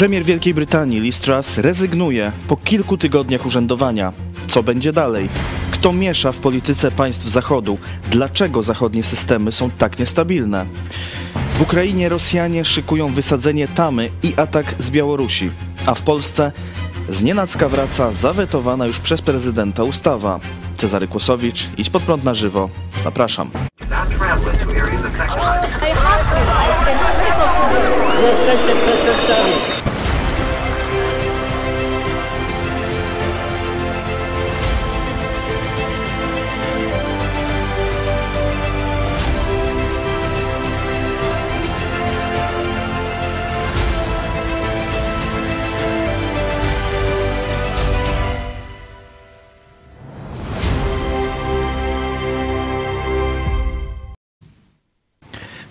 Premier Wielkiej Brytanii Liz Truss rezygnuje po kilku tygodniach urzędowania. Co będzie dalej? Kto miesza w polityce państw Zachodu? Dlaczego zachodnie systemy są tak niestabilne? W Ukrainie Rosjanie szykują wysadzenie tamy i atak z Białorusi, a w Polsce z nienacka wraca zawetowana już przez prezydenta ustawa. Cezary Kłosowicz, idź pod prąd na żywo. Zapraszam. Przestępcami.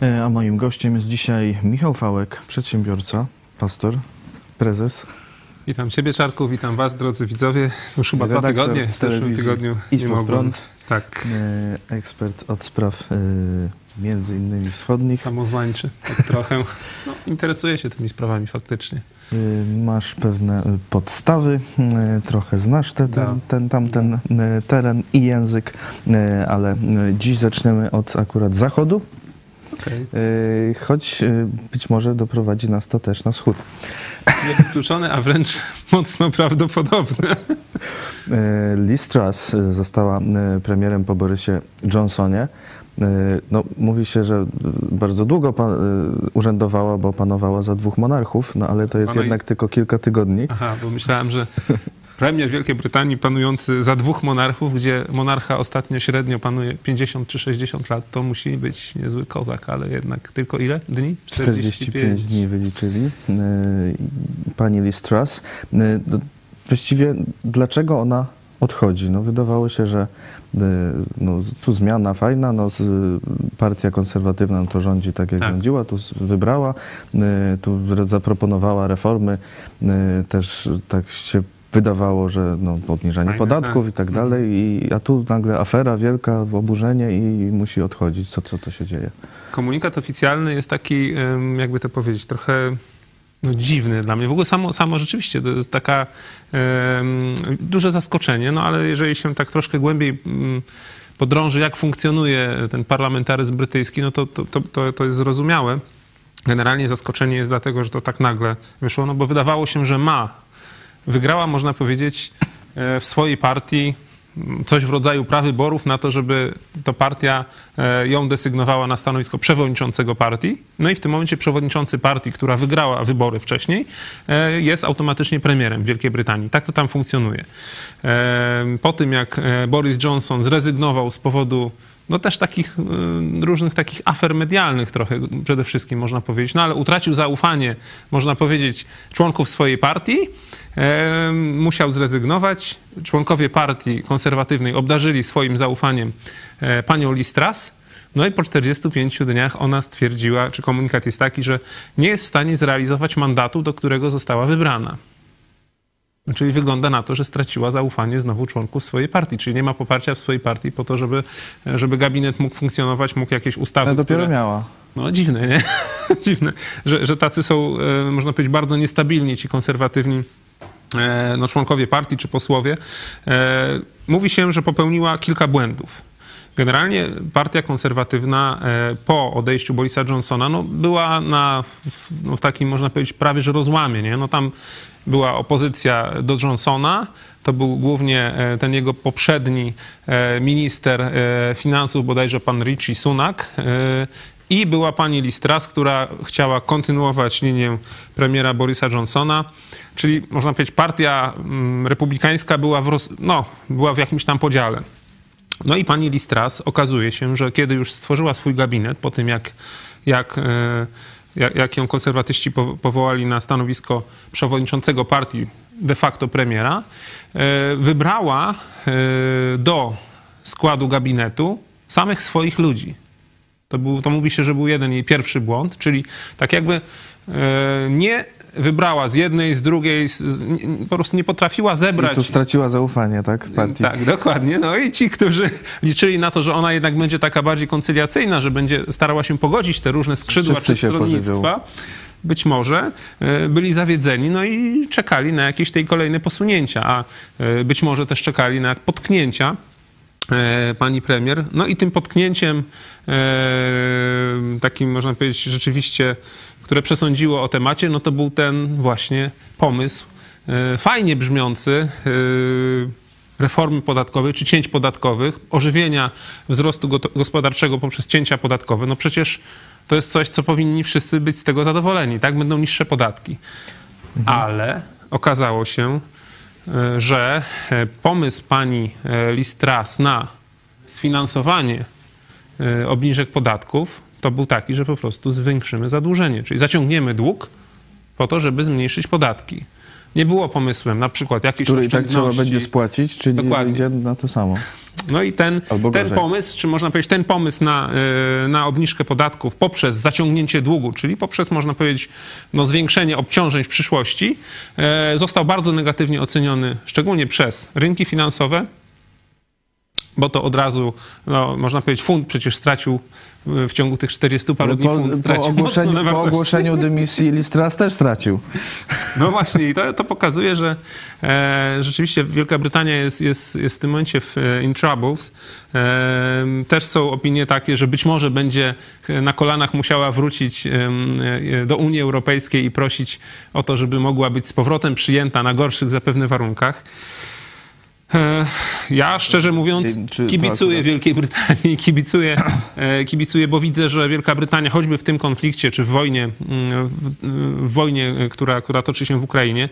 A moim gościem jest dzisiaj Michał Fałek, przedsiębiorca, pastor, prezes. Witam Ciebie, Czarku, witam Was, drodzy widzowie. Już chyba dwa redaktor tygodnie, w w zeszłym tygodniu Idź nie mogłem. Tak, e, ekspert od spraw e, między innymi wschodnich. samozwańczy, tak trochę. No, interesuję się tymi sprawami faktycznie. E, Masz pewne e, podstawy, e, trochę znasz te, ten, ten, tamten e, teren i język, e, ale e, dziś zaczniemy od akurat zachodu, E, choć e, być może doprowadzi nas to też na wschód. Niewykluczone, a wręcz mocno prawdopodobne. E, Liz Truss została e, premierem po Borysie Johnsonie. No, mówi się, że bardzo długo pa, e, urzędowała, bo panowała za dwóch monarchów, no ale to jest Pana i- jednak tylko kilka tygodni. Aha, bo myślałem, że premier Wielkiej Brytanii panujący za dwóch monarchów, gdzie monarcha ostatnio średnio panuje 50 czy 60 lat, to musi być niezły kozak, ale jednak tylko ile dni? 45 dni wyliczyli. E, Pani Liz Truss. E, Właściwie dlaczego ona odchodzi? No, wydawało się, że e, no, tu zmiana fajna, no, partia konserwatywna to rządzi tak, jak Tak. rządziła, tu wybrała, tu zaproponowała reformy, też tak się wydawało, że no, obniżanie Fajne, podatków tak. i tak dalej, i, a tu nagle afera wielka, oburzenie i musi odchodzić. Co, co to się dzieje? Komunikat oficjalny jest taki, jakby to powiedzieć, trochę no, dziwny dla mnie. W ogóle samo, samo rzeczywiście to jest taka duże zaskoczenie, no ale jeżeli się tak troszkę głębiej mm, podrąży, jak funkcjonuje ten parlamentaryzm brytyjski, no to, to, to, to, to jest zrozumiałe. Generalnie zaskoczenie jest dlatego, że to tak nagle wyszło, no bo wydawało się, że ma. Wygrała, można powiedzieć, e, w swojej partii coś w rodzaju prawyborów na to, żeby to partia e, ją desygnowała na stanowisko przewodniczącego partii. No i w tym momencie przewodniczący partii, która wygrała wybory wcześniej, e, jest automatycznie premierem Wielkiej Brytanii. Tak to tam funkcjonuje. Po tym, jak Boris Johnson zrezygnował z powodu no też takich y, różnych takich afer medialnych trochę przede wszystkim można powiedzieć, no ale utracił zaufanie, można powiedzieć, członków swojej partii, e, musiał zrezygnować. Członkowie partii konserwatywnej obdarzyli swoim zaufaniem e, panią Liz Truss, no i po 45 dniach ona stwierdziła, czy komunikat jest taki, że nie jest w stanie zrealizować mandatu, do którego została wybrana. Czyli wygląda na to, że straciła zaufanie znowu członków swojej partii, czyli nie ma poparcia w swojej partii po to, żeby, żeby gabinet mógł funkcjonować, mógł jakieś ustawy, Ale dopiero które... miała. No dziwne, nie? dziwne, że, że tacy są, e, można powiedzieć, bardzo niestabilni ci konserwatywni e, no, członkowie partii czy posłowie. E, Mówi się, że popełniła kilka błędów. Generalnie partia konserwatywna po odejściu Borisa Johnsona no, była na, w, no, w takim, można powiedzieć, prawie że rozłamie. Nie? No, tam była opozycja do Johnsona, to był głównie e, ten jego poprzedni e, minister e, finansów, bodajże pan Richie Sunak, i była pani Liz Truss, która chciała kontynuować linię premiera Borisa Johnsona, czyli można powiedzieć partia mm, republikańska była w, roz, no, była w jakimś tam podziale. No i pani Liz Truss okazuje się, że kiedy już stworzyła swój gabinet, po tym jak, jak, jak, ją konserwatyści po- powołali na stanowisko przewodniczącego partii, de facto premiera, e, wybrała e, do składu gabinetu samych swoich ludzi. To, był, to mówi się, że był jeden jej pierwszy błąd, czyli tak jakby e, nie wybrała z jednej, z drugiej, z, po prostu nie potrafiła I zebrać. tu straciła zaufanie, tak, partii. Tak, dokładnie. No i ci, którzy liczyli na to, że ona jednak będzie taka bardziej koncyliacyjna, że będzie starała się pogodzić te różne skrzydła Wszyscy czy stronnictwa, być może e, byli zawiedzeni, no i czekali na jakieś tej kolejne posunięcia, a e, być może też czekali na potknięcia e, pani premier. No i tym potknięciem takim, można powiedzieć, rzeczywiście, które przesądziło o temacie, no to był ten właśnie pomysł, e, fajnie brzmiący, e, reformy podatkowej czy cięć podatkowych, ożywienia wzrostu go- gospodarczego poprzez cięcia podatkowe. No przecież to jest coś, co powinni wszyscy być z tego zadowoleni, tak? Będą niższe podatki. Ale okazało się, e, że pomysł pani Listras na sfinansowanie obniżek podatków to był taki, że po prostu zwiększymy zadłużenie, czyli zaciągniemy dług po to, żeby zmniejszyć podatki. Nie było pomysłem na przykład jakiejś Który i tak trzeba będzie spłacić, czyli Dokładnie. idzie na to samo. No i ten, ten pomysł, czy można powiedzieć, ten pomysł na, y, na obniżkę podatków poprzez zaciągnięcie długu, czyli poprzez, można powiedzieć, no, zwiększenie obciążeń w przyszłości, y, został bardzo negatywnie oceniony, szczególnie przez rynki finansowe, bo to od razu, no, można powiedzieć, fund przecież stracił y, w ciągu tych 40 paru dni po, fund po, stracił ogłoszeniu, mocno na po ogłoszeniu dymisji Listras też stracił. No właśnie, i to, to pokazuje, że e, rzeczywiście Wielka Brytania jest, jest, jest w tym momencie w, e, in troubles. E, też są opinie takie, że być może będzie na kolanach musiała wrócić e, do Unii Europejskiej i prosić o to, żeby mogła być z powrotem przyjęta na gorszych zapewne warunkach. Ja szczerze mówiąc kibicuję Wielkiej Brytanii, kibicuję, e, kibicuję, bo widzę, że Wielka Brytania, choćby w tym konflikcie, czy w wojnie, mm, w, w wojnie, e, która, która toczy się w Ukrainie,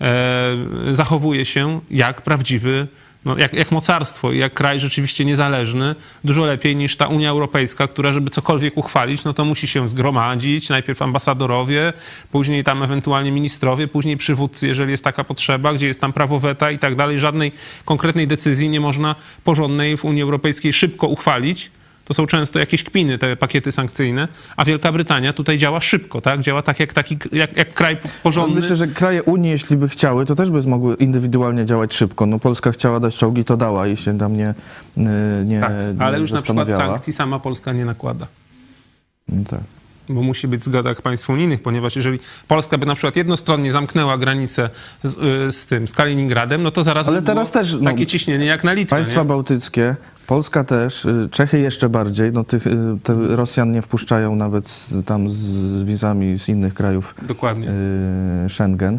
e, zachowuje się jak prawdziwy, no, jak, jak mocarstwo i jak kraj rzeczywiście niezależny, dużo lepiej niż ta Unia Europejska, która żeby cokolwiek uchwalić, no to musi się zgromadzić, najpierw ambasadorowie, później tam ewentualnie ministrowie, później przywódcy, jeżeli jest taka potrzeba, gdzie jest tam prawo weta i tak dalej. Żadnej konkretnej decyzji nie można porządnej w Unii Europejskiej szybko uchwalić. To są często jakieś kpiny, te pakiety sankcyjne, a Wielka Brytania tutaj działa szybko, tak? Działa tak jak, taki, jak, jak kraj porządny. Myślę, że kraje Unii, jeśli by chciały, to też by mogły indywidualnie działać szybko. No Polska chciała dać czołgi, to dała i się tam nie, y, nie tak, ale nie już na przykład sankcji sama Polska nie nakłada. No tak. bo musi być zgoda państw unijnych, ponieważ jeżeli Polska by na przykład jednostronnie zamknęła granicę z, y, z tym, z Kaliningradem, no to zaraz Ale by teraz też, no, takie ciśnienie jak na Litwę. Państwa nie? bałtyckie, Polska też, y, Czechy jeszcze bardziej, no tych y, Rosjan nie wpuszczają nawet z, tam z, wizami z innych krajów Dokładnie. y, Schengen.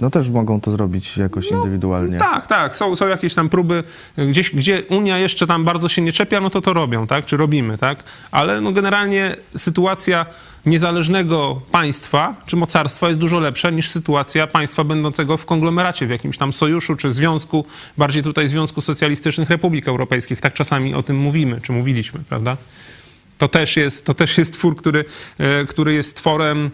No też mogą to zrobić jakoś indywidualnie. Tak, tak. Są, są jakieś tam próby, gdzieś, gdzie Unia jeszcze tam bardzo się nie czepia, no to to robią, tak? Czy robimy, tak? Ale no generalnie sytuacja niezależnego państwa czy mocarstwa jest dużo lepsza niż sytuacja państwa będącego w konglomeracie, w jakimś tam sojuszu czy związku, bardziej tutaj Związku Socjalistycznych Republik Europejskich. Tak czasami o tym mówimy, czy mówiliśmy, prawda? To też jest, to też jest twór, który, e, który jest tworem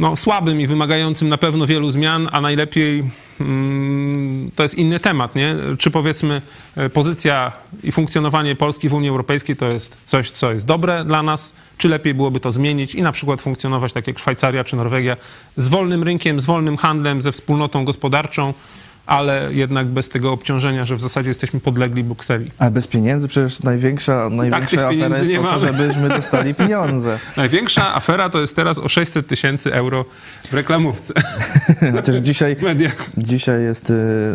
no, słabym i wymagającym na pewno wielu zmian, a najlepiej mm, to jest inny temat, nie? Czy powiedzmy e, pozycja i funkcjonowanie Polski w Unii Europejskiej to jest coś, co jest dobre dla nas, czy lepiej byłoby to zmienić i na przykład funkcjonować tak jak Szwajcaria czy Norwegia z wolnym rynkiem, z wolnym handlem, ze wspólnotą gospodarczą, ale jednak bez tego obciążenia, że w zasadzie jesteśmy podlegli Brukseli. Ale bez pieniędzy przecież największa, największa tych afera jest nie o to, mamy. żebyśmy dostali pieniądze. Największa afera to jest teraz o 600 tysięcy euro w reklamówce Chociaż dzisiaj, w dzisiaj jest y,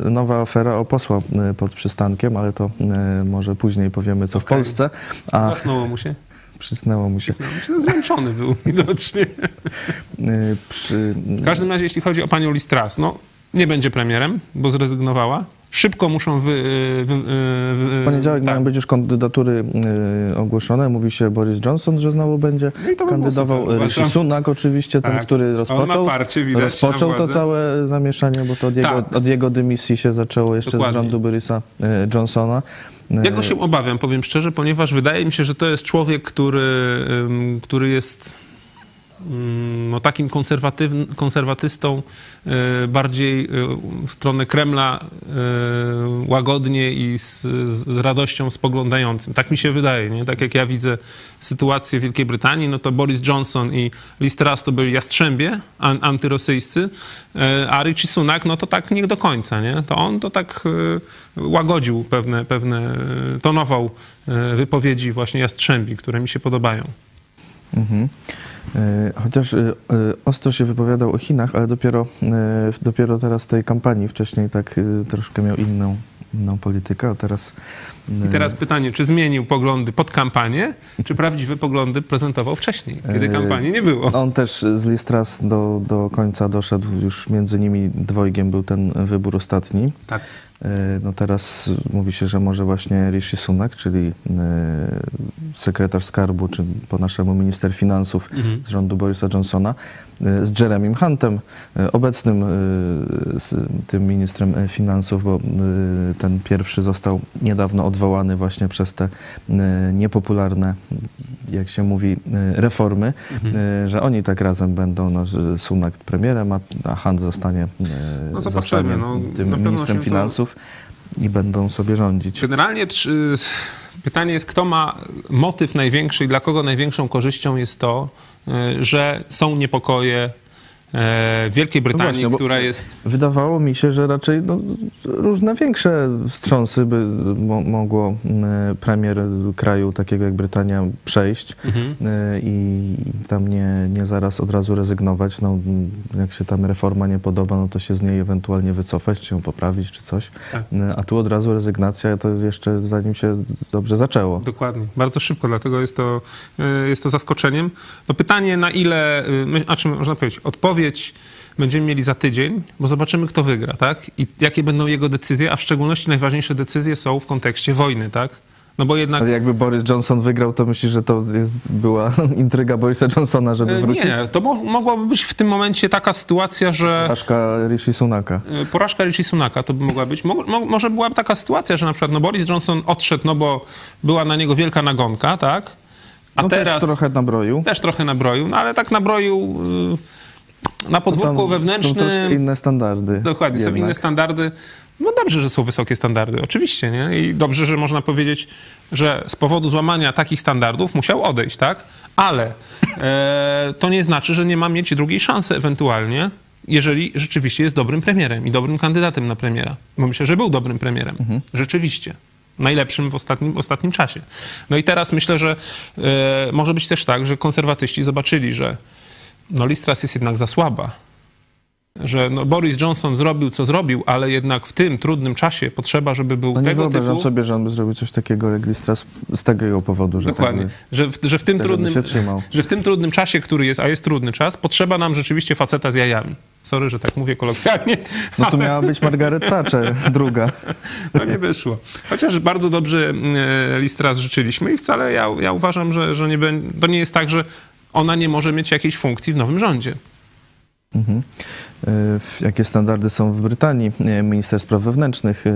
nowa afera o posła y, pod przystankiem, ale to y, może później powiemy, co w Okej. Polsce. A Zasnęło mu się. przysnęło mu się. No, Zmęczony był widocznie. Przy, W każdym razie, jeśli chodzi o panią Listras, no nie będzie premierem, bo zrezygnowała. Szybko muszą wy... wy, wy, wy w poniedziałek tak. mają być już kandydatury y, ogłoszone. Mówi się Boris Johnson, że znowu będzie No by kandydował. Rishi. Sunak oczywiście, ten, Tak. który On ma rozpoczął, parcie, widać, rozpoczął to całe zamieszanie, bo to od jego, Tak. od jego dymisji się zaczęło jeszcze Dokładnie. z rządu Borisa y, Johnsona. Y, Ja go się obawiam, powiem szczerze, ponieważ wydaje mi się, że to jest człowiek, który, który jest no, takim konserwatystą, y, bardziej y, w stronę Kremla y, łagodnie i z, z, radością spoglądającym. Tak mi się wydaje, nie? Tak jak ja widzę sytuację w Wielkiej Brytanii, no to Boris Johnson i Liz Truss to byli jastrzębie an, antyrosyjscy, a Richie Sunak, no to tak nie do końca, nie? To on to tak łagodził pewne, pewne tonował wypowiedzi właśnie jastrzębi, które mi się podobają. Mhm. E, Chociaż e, e, ostro się wypowiadał o Chinach, ale dopiero, dopiero teraz tej kampanii wcześniej tak troszkę miał inną, inną politykę, a teraz... I teraz pytanie, czy zmienił poglądy pod kampanię, czy prawdziwe poglądy prezentował wcześniej, kiedy kampanii nie było? On też z Listras do, do końca doszedł, już między nimi dwojgiem był ten wybór ostatni. Tak. E, No teraz mówi się, że może właśnie Rishi Sunak, czyli e, sekretarz skarbu, czy po naszemu minister finansów Mhm. z rządu Borisa Johnsona, z Jeremym Huntem, e, obecnym e, tym ministrem e, finansów, bo ten pierwszy został niedawno odwołany właśnie przez te niepopularne, jak się mówi, reformy, Mhm. że oni tak razem będą, no, Sunak premierem, a, Hunt zostanie, No zostanie no, tym ministrem się to- finansów i będą sobie rządzić. Generalnie czy, pytanie jest, kto ma motyw największy i dla kogo największą korzyścią jest to, że są niepokoje w Wielkiej Brytanii, właśnie, bo- która jest... Wydawało mi się, że raczej no, różne większe wstrząsy by mo mogło e, premier kraju takiego jak Brytania przejść Mhm. e, i tam nie, nie zaraz od razu rezygnować. No, jak się tam reforma nie podoba, no to się z niej ewentualnie wycofać, czy ją poprawić, czy coś. Tak. E, A tu od razu rezygnacja, to jeszcze zanim się dobrze zaczęło. Dokładnie, bardzo szybko, dlatego jest to, jest to zaskoczeniem. No pytanie, na ile, a czym można powiedzieć, odpowiedź będziemy mieli za tydzień, bo zobaczymy, kto wygra, tak? I jakie będą jego decyzje, a w szczególności najważniejsze decyzje są w kontekście wojny, tak? No bo jednak... Ale jakby Boris Johnson wygrał, to myślisz, że to jest, była intryga Borisa Johnsona, żeby y, wrócić? Nie, to mo- mogłaby być w tym momencie taka sytuacja, że Porażka Rishi Sunaka. y, porażka Rishi Sunaka to by mogła być. Mo- mo- może byłaby taka sytuacja, że na przykład no Boris Johnson odszedł, no bo była na niego wielka nagonka, tak? A No teraz... też trochę nabroił. Też trochę nabroił, no ale tak nabroił y, na podwórku Tam Są wewnętrznym. inne standardy. Dokładnie, są jednak. inne standardy. No dobrze, że są wysokie standardy, oczywiście, nie? I dobrze, że można powiedzieć, że z powodu złamania takich standardów musiał odejść, tak? Ale e, to nie znaczy, że nie ma mieć drugiej szansy ewentualnie, jeżeli rzeczywiście jest dobrym premierem i dobrym kandydatem na premiera. Bo myślę, że był dobrym premierem. Rzeczywiście. Najlepszym w ostatnim, ostatnim czasie. No i teraz myślę, że e, może być też tak, że konserwatyści zobaczyli, że no Listras jest jednak za słaba. Że no Boris Johnson zrobił, co zrobił, ale jednak w tym trudnym czasie potrzeba, żeby był No nie tego wyobrażam typu... sobie, że on by zrobił coś takiego jak Listras z tego jego powodu, że Dokładnie. tak Że w, że, w tym trudnym, że w tym trudnym czasie, który jest, a jest trudny czas, potrzeba nam rzeczywiście faceta z jajami. Sorry, że tak mówię kolokwialnie, No to miała być Margaret Thatcher, druga. to nie wyszło. Chociaż bardzo dobrze e, Listras życzyliśmy i wcale ja, ja uważam, że, że nie, to nie jest tak, że ona nie może mieć jakiejś funkcji w nowym rządzie. Mhm. E, Jakie standardy są w Brytanii? E, Minister Spraw Wewnętrznych e,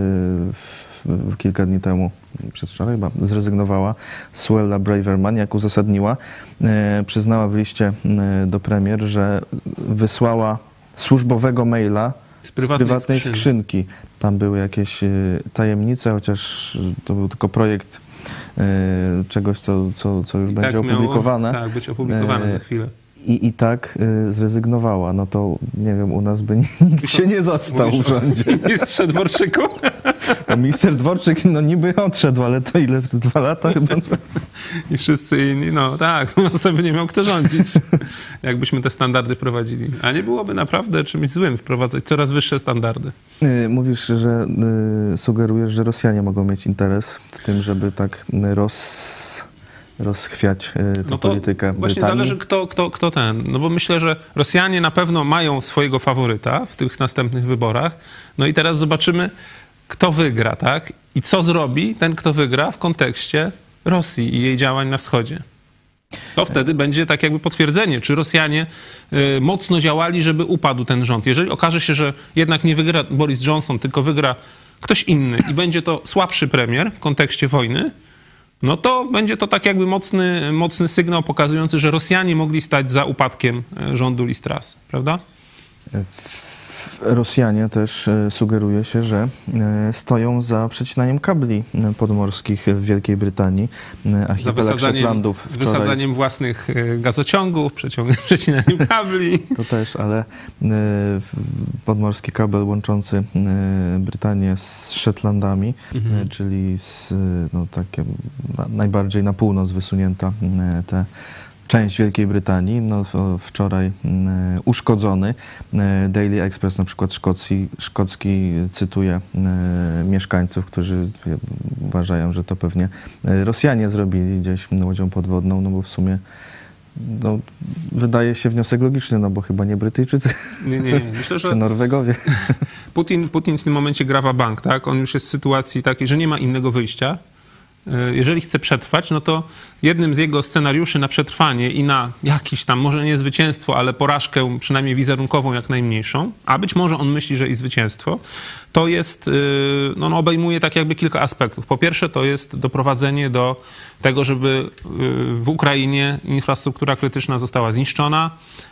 kilka dni temu, przedwczoraj chyba, zrezygnowała. Suella Braverman, jak uzasadniła, przyznała w liście e, do premier, że wysłała służbowego maila Z z prywatnej, prywatnej skrzyni. skrzynki. Tam były jakieś tajemnice, chociaż to był tylko projekt czegoś, co, co, co już I będzie tak miało, opublikowane. tak, być opublikowane E, za chwilę. I, I tak y, zrezygnowała. No to nie wiem, u nas by nikt się nie został w rządzie. Mistrze Dworczyku. A minister Dworczyk no niby odszedł, ale to ile? Dwa lata chyba? I wszyscy inni, no tak, u nas to by nie miał kto rządzić, jakbyśmy te standardy wprowadzili. A nie byłoby naprawdę czymś złym wprowadzać coraz wyższe standardy. Y, Mówisz, że y, sugerujesz, że Rosjanie mogą mieć interes w tym, żeby tak y, roz, rozchwiać y, tę No politykę właśnie Brytanii. zależy kto, kto, kto ten. No bo myślę, że Rosjanie na pewno mają swojego faworyta w tych następnych wyborach. No i teraz zobaczymy, kto wygra, tak? I co zrobi ten, kto wygra w kontekście Rosji i jej działań na wschodzie. To wtedy będzie tak jakby potwierdzenie, czy Rosjanie y, mocno działali, żeby upadł ten rząd. Jeżeli okaże się, że jednak nie wygra Boris Johnson, tylko wygra ktoś inny i będzie to słabszy premier w kontekście wojny, no to będzie to tak jakby mocny, mocny sygnał pokazujący, że Rosjanie mogli stać za upadkiem e, rządu Listras, prawda? Rosjanie też e, sugeruje się, że e, stoją za przecinaniem kabli e, podmorskich w Wielkiej Brytanii. Archipelag wysadzaniem, Szetlandów wczoraj wysadzaniem własnych gazociągów, przecinaniem kabli. To też, ale podmorski kabel łączący Brytanię z Szetlandami, Mhm. czyli z, no, takie na, najbardziej na północ wysunięta te, część Wielkiej Brytanii. No, w- wczoraj mm, uszkodzony. E, Daily Express na przykład Szkocji, szkocki cytuje e, mieszkańców, którzy e, uważają, że to pewnie e, Rosjanie zrobili gdzieś łodzią podwodną, no bo w sumie no, wydaje się wniosek logiczny, no bo chyba nie Brytyjczycy Nie, nie. Myślę, czy że Norwegowie. Putin, Putin w tym momencie gra bank, tak? On już jest w sytuacji takiej, że nie ma innego wyjścia. E, Jeżeli chce przetrwać, no to jednym z jego scenariuszy na przetrwanie i na jakiś tam, może nie zwycięstwo, ale porażkę przynajmniej wizerunkową jak najmniejszą, a być może on myśli, że i zwycięstwo, to jest, y, no, on obejmuje tak jakby kilka aspektów. Po pierwsze to jest doprowadzenie do tego, żeby y, w Ukrainie infrastruktura krytyczna została zniszczona,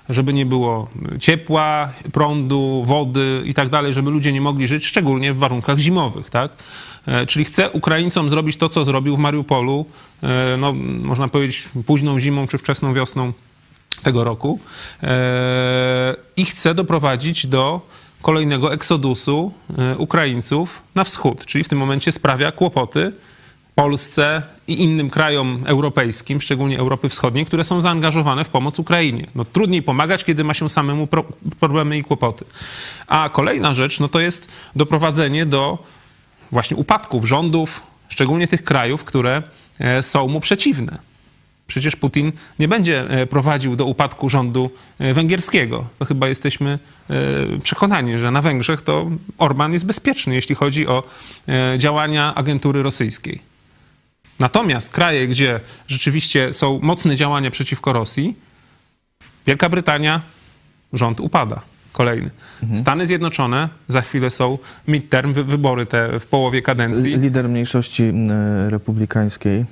żeby nie było ciepła, prądu, wody i tak dalej, żeby ludzie nie mogli żyć, szczególnie w warunkach zimowych, tak? E, Czyli chce Ukraińcom zrobić to, co zrobił w Mariupolu, e, no, można powiedzieć późną zimą czy wczesną wiosną tego roku e, i chce doprowadzić do kolejnego eksodusu Ukraińców na wschód, czyli w tym momencie sprawia kłopoty Polsce i innym krajom europejskim, szczególnie Europy Wschodniej, które są zaangażowane w pomoc Ukrainie. No, trudniej pomagać, kiedy ma się samemu pro, problemy i kłopoty. A kolejna rzecz, no to jest doprowadzenie do właśnie upadków rządów, szczególnie tych krajów, które e, są mu przeciwne. Przecież Putin nie będzie e, prowadził do upadku rządu e, węgierskiego. To chyba jesteśmy przekonani, że na Węgrzech to Orban jest bezpieczny, jeśli chodzi o działania agentury rosyjskiej. Natomiast kraje, gdzie rzeczywiście są mocne działania przeciwko Rosji, Wielka Brytania, rząd upada. Kolejny. Stany Zjednoczone, za chwilę są midterm, wy- wybory te w połowie kadencji. Lider mniejszości republikańskiej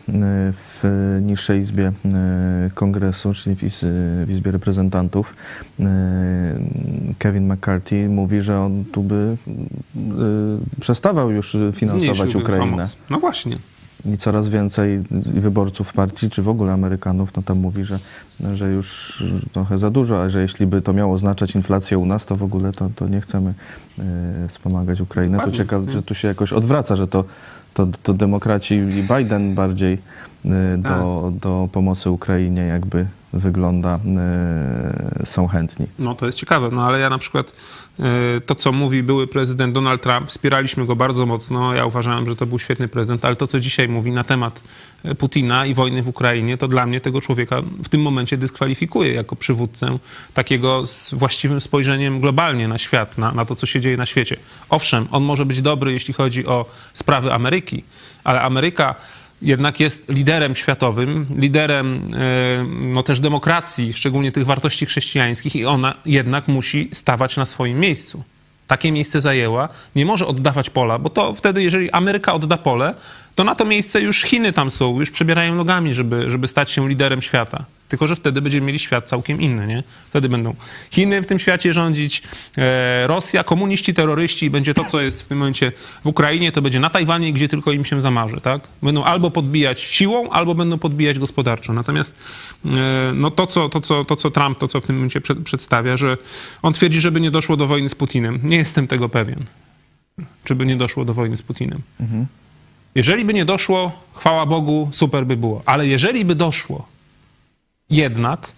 w niższej izbie kongresu, czyli w, Iz, w Izbie Reprezentantów, Kevin McCarthy mówi, że on tu by przestawał już finansować Ukrainę. pomoc. No właśnie. I coraz więcej wyborców partii, czy w ogóle Amerykanów, no tam mówi, że, że już trochę za dużo, a że jeśli by to miało oznaczać inflację u nas, to w ogóle to, to nie chcemy e, wspomagać Ukrainy. To ciekawe, że tu się jakoś odwraca, że to, to, to demokraci i Biden bardziej e, do, do pomocy Ukrainie jakby wygląda, e, są chętni. No to jest ciekawe, no ale ja na przykład e, to, co mówi były prezydent Donald Trump, wspieraliśmy go bardzo mocno. Ja uważałem, że to był świetny prezydent, ale to, co dzisiaj mówi na temat e, Putina i wojny w Ukrainie, to dla mnie tego człowieka w tym momencie dyskwalifikuje jako przywódcę takiego z właściwym spojrzeniem globalnie na świat, na, na to, co się dzieje na świecie. Owszem, on może być dobry, jeśli chodzi o sprawy Ameryki, ale Ameryka jednak jest liderem światowym, liderem e, no też demokracji, szczególnie tych wartości chrześcijańskich i ona jednak musi stawać na swoim miejscu. Takie miejsce zajęła, nie może oddawać pola, bo to wtedy, jeżeli Ameryka odda pole, to na to miejsce już Chiny tam są, już przebierają nogami, żeby, żeby stać się liderem świata. Tylko, że wtedy będziemy mieli świat całkiem inny, nie? Wtedy będą Chiny w tym świecie rządzić, e, Rosja, komuniści, terroryści, będzie to, co jest w tym momencie w Ukrainie, to będzie na Tajwanie, gdzie tylko im się zamarzy, tak? Będą albo podbijać siłą, albo będą podbijać gospodarczo. Natomiast e, no to, co, to, co, to, co Trump, to, co w tym momencie przed, przedstawia, że on twierdzi, żeby nie doszło do wojny z Putinem. Nie jestem tego pewien, czy by nie doszło do wojny z Putinem. Jeżeli by nie doszło, chwała Bogu, super by było. Ale jeżeli by doszło, jednak,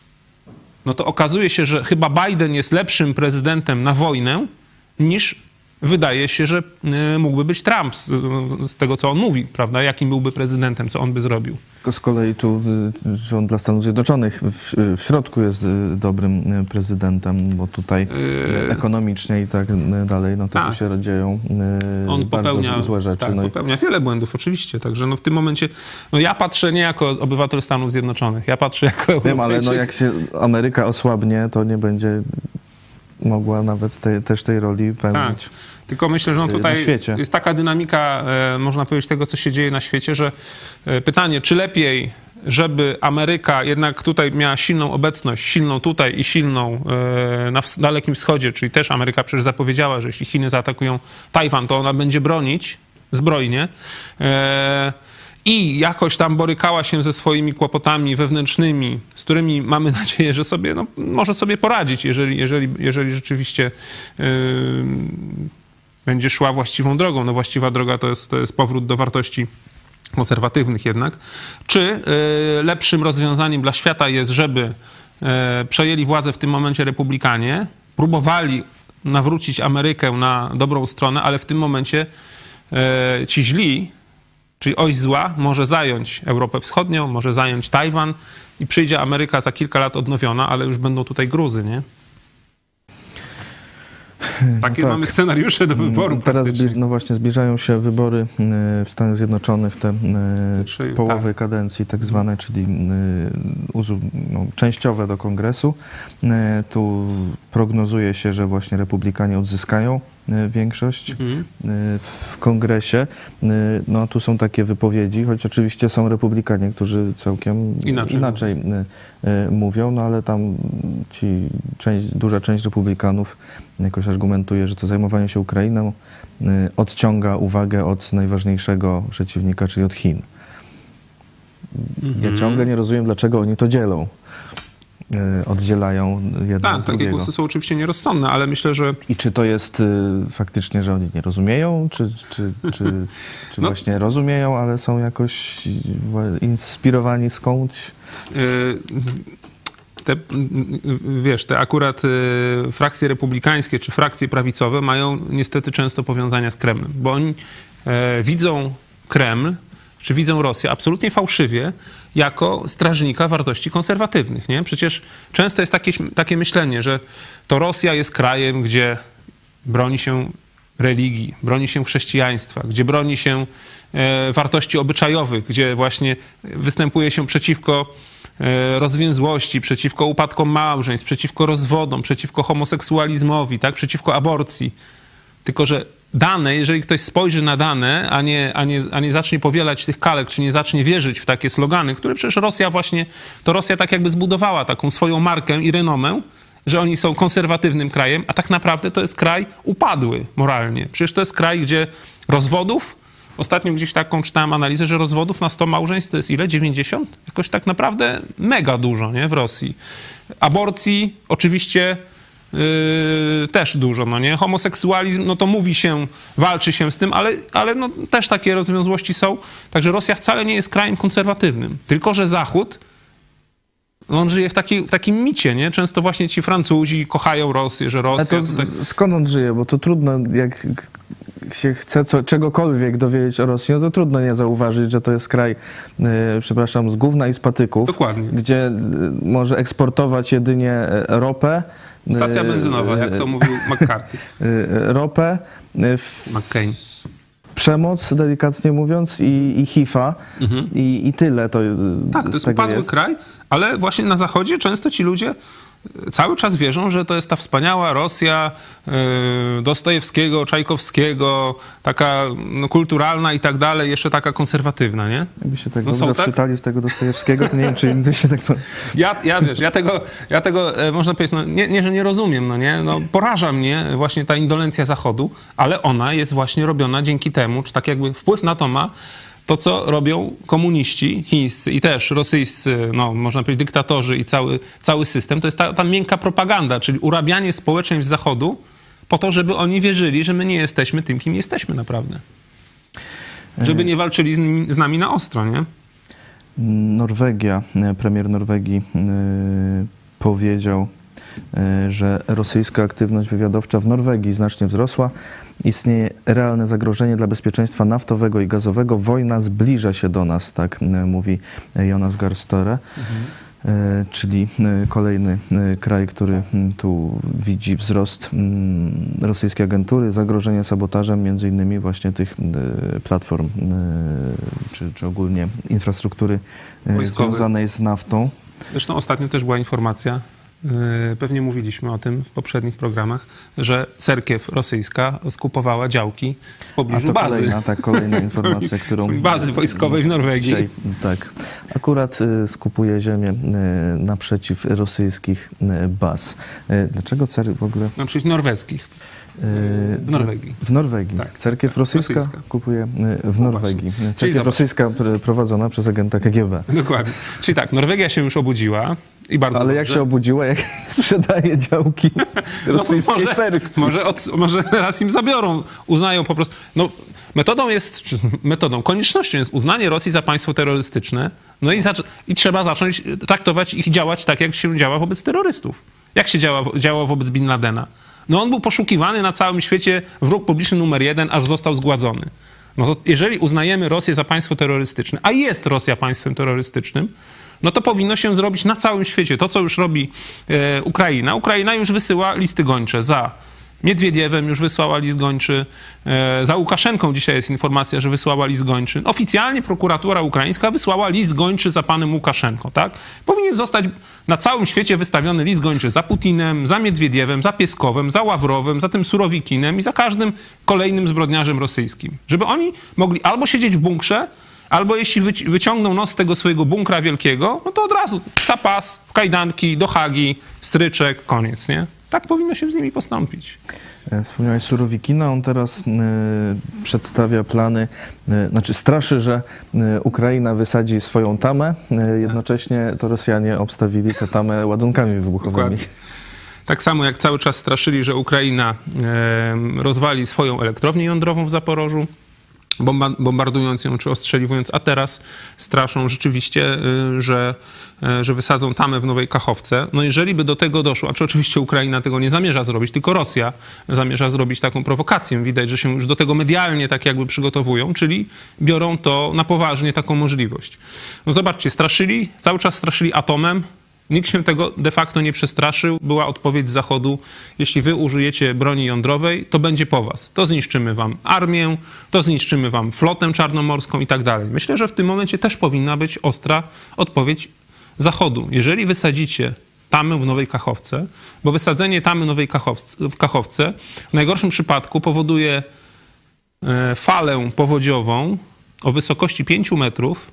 no to okazuje się, że chyba Biden jest lepszym prezydentem na wojnę niż wydaje się, że y, mógłby być Trump z, z tego, co on mówi, prawda? Jakim byłby prezydentem, co on by zrobił. Z kolei tu y, rząd dla Stanów Zjednoczonych w, w środku jest y, dobrym y, prezydentem, bo tutaj y, ekonomicznie i tak y, dalej, no to tak. tu się dzieją y, On bardzo popełnia, złe rzeczy. tak, no i popełnia wiele błędów, oczywiście. Także no w tym momencie, no ja patrzę nie jako obywatel Stanów Zjednoczonych, ja patrzę jako wiem, ale no jak się Ameryka osłabnie, to nie będzie mogła nawet te, też tej roli Tak. pełnić. Tylko myślę, że no tutaj jest taka dynamika, e, można powiedzieć, tego, co się dzieje na świecie, że e, pytanie, czy lepiej, żeby Ameryka jednak tutaj miała silną obecność, silną tutaj i silną e, na Dalekim Wschodzie, czyli też Ameryka przecież zapowiedziała, że jeśli Chiny zaatakują Tajwan, to ona będzie bronić zbrojnie. E, i jakoś tam borykała się ze swoimi kłopotami wewnętrznymi, z którymi mamy nadzieję, że sobie, no, może sobie poradzić, jeżeli, jeżeli, jeżeli rzeczywiście yy, będzie szła właściwą drogą. No właściwa droga to jest, to jest powrót do wartości konserwatywnych jednak, czy y, lepszym rozwiązaniem dla świata jest, żeby y, przejęli władzę w tym momencie republikanie, próbowali nawrócić Amerykę na dobrą stronę, ale w tym momencie y, ci źli, czyli oś zła, może zająć Europę Wschodnią, może zająć Tajwan i przyjdzie Ameryka za kilka lat odnowiona, ale już będą tutaj Gruzy, nie? Takie tak. mamy scenariusze do wyboru. Teraz no właśnie zbliżają się wybory e, w Stanach Zjednoczonych, te e, Trzy, połowy tak. kadencji tak zwane, czyli no, częściowe do kongresu. Tu prognozuje się, że właśnie republikanie odzyskają większość Mhm. e, w kongresie. E, No a tu są takie wypowiedzi, choć oczywiście są republikanie, którzy całkiem Inaczej inaczej e, e, mówią, no ale tam ci część, duża część republikanów jakoś argumentuje, że to zajmowanie się Ukrainą e, odciąga uwagę od najważniejszego przeciwnika, czyli od Chin. Ja Mhm. ciągle nie rozumiem, dlaczego oni to dzielą. E, Oddzielają jedno Tak, takie drugiego. głosy są oczywiście nierozsądne, ale myślę, że I czy to jest y, faktycznie, że oni nie rozumieją, czy, czy, czy, czy No. właśnie rozumieją, ale są jakoś wa- inspirowani skądś? y, te, wiesz, te akurat frakcje republikańskie czy frakcje prawicowe mają niestety często powiązania z Kremlem, bo oni e, widzą Kreml, czy widzą Rosję absolutnie fałszywie jako strażnika wartości konserwatywnych. Nie? Przecież często jest takie, takie myślenie, że to Rosja jest krajem, gdzie broni się religii, broni się chrześcijaństwa, gdzie broni się e, wartości obyczajowych, gdzie właśnie występuje się przeciwko e, rozwięzłości, przeciwko upadkom małżeństw, przeciwko rozwodom, przeciwko homoseksualizmowi, tak, przeciwko aborcji. Tylko, że dane, jeżeli ktoś spojrzy na dane, a nie, a, nie, a nie zacznie powielać tych kalek, czy nie zacznie wierzyć w takie slogany, które przecież Rosja właśnie, to Rosja tak jakby zbudowała taką swoją markę i renomę, że oni są konserwatywnym krajem, a tak naprawdę to jest kraj upadły moralnie. Przecież to jest kraj, gdzie rozwodów, ostatnio gdzieś taką czytałem analizę, że rozwodów na 100 małżeństw to jest ile? 90? Jakoś tak naprawdę mega dużo, nie? W Rosji. Aborcji oczywiście Yy, też dużo, no nie? Homoseksualizm, no to mówi się, walczy się z tym, ale, ale no, też takie rozwiązłości są. Także Rosja wcale nie jest krajem konserwatywnym. Tylko, że Zachód, on żyje w, takiej, w takim micie, nie? Często właśnie ci Francuzi kochają Rosję, że Rosja... to tutaj- skąd on żyje? Bo to trudno, jak się chce co, czegokolwiek dowiedzieć o Rosji, no to trudno nie zauważyć, że to jest kraj, y, przepraszam, z gówna i z patyków. Dokładnie. Gdzie y, może eksportować jedynie e, ropę. Stacja benzynowa, jak to mówił McCarthy, y, Ropę, McCain. przemoc, delikatnie mówiąc, i, i HIV-a. I, I tyle to Tak, to jest upadły jest. kraj, ale właśnie na Zachodzie często ci ludzie e, cały czas wierzą, że to jest ta wspaniała Rosja yy, Dostojewskiego, Czajkowskiego, taka no, kulturalna i tak dalej, jeszcze taka konserwatywna, nie? Jakby się tak No dobrze tak- wczytali w tego Dostojewskiego, to nie wiem, czy to się tak... Ja, ja wiesz, ja tego, ja tego e, można powiedzieć, no, nie, nie, że nie rozumiem, no nie, no, poraża mnie właśnie ta indolencja Zachodu, ale ona jest właśnie robiona dzięki temu, czy tak jakby wpływ na to ma to, co robią komuniści chińscy i też rosyjscy, no można powiedzieć dyktatorzy i cały, cały system, to jest ta, ta miękka propaganda, czyli urabianie społeczeństw Zachodu po to, żeby oni wierzyli, że my nie jesteśmy tym, kim jesteśmy naprawdę. Żeby nie walczyli z, nimi, z nami na ostro, nie? Norwegia, premier Norwegii e, powiedział, że rosyjska aktywność wywiadowcza w Norwegii znacznie wzrosła. Istnieje realne zagrożenie dla bezpieczeństwa naftowego i gazowego. Wojna zbliża się do nas, tak e, mówi Jonas Garstore. E, Czyli e, kolejny e, kraj, który tu widzi wzrost rosyjskiej agentury, zagrożenie sabotażem między innymi właśnie tych e, platform e, czy, czy ogólnie infrastruktury e, Wojskowej. związanej z naftą. Zresztą ostatnio też była informacja, pewnie mówiliśmy o tym w poprzednich programach, że cerkiew rosyjska skupowała działki w A pobliżu to bazy. kolejna, tak, kolejna informacja, którą... Bazy wojskowej w Norwegii. Dzisiaj, tak. Akurat y, skupuje ziemię y, naprzeciw rosyjskich baz. Dlaczego cer w ogóle... Przykład norweskich w Norwegii. W Norwegii. Tak, Cerkiew tak, rosyjska, rosyjska. kupuje w No Norwegii. Cerkiew rosyjska pr- prowadzona przez agenta KGB. Dokładnie. Czyli tak, Norwegia się już obudziła I bardzo Ale jak dobrze. się obudziła, jak sprzedaje działki rosyjskiej może, cerkwi. Może, od, może raz im zabiorą, uznają po prostu. No, metodą jest, metodą, koniecznością jest uznanie Rosji za państwo terrorystyczne, no i, i trzeba zacząć traktować ich działać tak, jak się działa wobec terrorystów. Jak się działa, wobec Bin Ladena? No on był poszukiwany na całym świecie, wróg publiczny numer jeden, aż został zgładzony. No to jeżeli uznajemy Rosję za państwo terrorystyczne, a jest Rosja państwem terrorystycznym, no to powinno się zrobić na całym świecie. To, co już robi e, Ukraina. Ukraina już wysyła listy gończe za Miedwiediewem, już wysłała list gończy. E, za Łukaszenką dzisiaj jest informacja, że wysłała list gończy. Oficjalnie prokuratura ukraińska wysłała list gończy za panem Łukaszenką, tak? Powinien zostać na całym świecie wystawiony list gończy za Putinem, za Miedwiediewem, za Pieskowem, za Ławrowem, za tym Surowikinem i za każdym kolejnym zbrodniarzem rosyjskim. Żeby oni mogli albo siedzieć w bunkrze, Albo jeśli wyci- wyciągną nos z tego swojego bunkra wielkiego, no to od razu zapas, w kajdanki, do Hagi, stryczek, koniec, nie? Tak powinno się z nimi postąpić. E, Wspomniałeś Surowikina, on teraz e, przedstawia plany, e, znaczy straszy, że e, Ukraina wysadzi swoją tamę, jednocześnie to Rosjanie obstawili tę tamę ładunkami wybuchowymi. Dokładnie. Tak samo jak cały czas straszyli, że Ukraina rozwali swoją elektrownię jądrową w Zaporożu, bombardując ją czy ostrzeliwując, a teraz straszą rzeczywiście, y, że, y, że wysadzą tamę w Nowej Kachowce. No jeżeli by do tego doszło, a czy oczywiście Ukraina tego nie zamierza zrobić, tylko Rosja zamierza zrobić taką prowokację. Widać, że się już do tego medialnie tak jakby przygotowują, czyli biorą to na poważnie, taką możliwość. No zobaczcie, straszyli, cały czas straszyli atomem, Nikt się tego de facto nie przestraszył. Była odpowiedź Zachodu: jeśli wy użyjecie broni jądrowej, to będzie po was. To zniszczymy wam armię, to zniszczymy wam flotę czarnomorską i tak dalej. Myślę, że w tym momencie też powinna być ostra odpowiedź Zachodu. Jeżeli wysadzicie tamę w Nowej Kachowce, bo wysadzenie tamy Nowej Kachowce, w Kachowce w najgorszym przypadku powoduje e, falę powodziową o wysokości 5 metrów,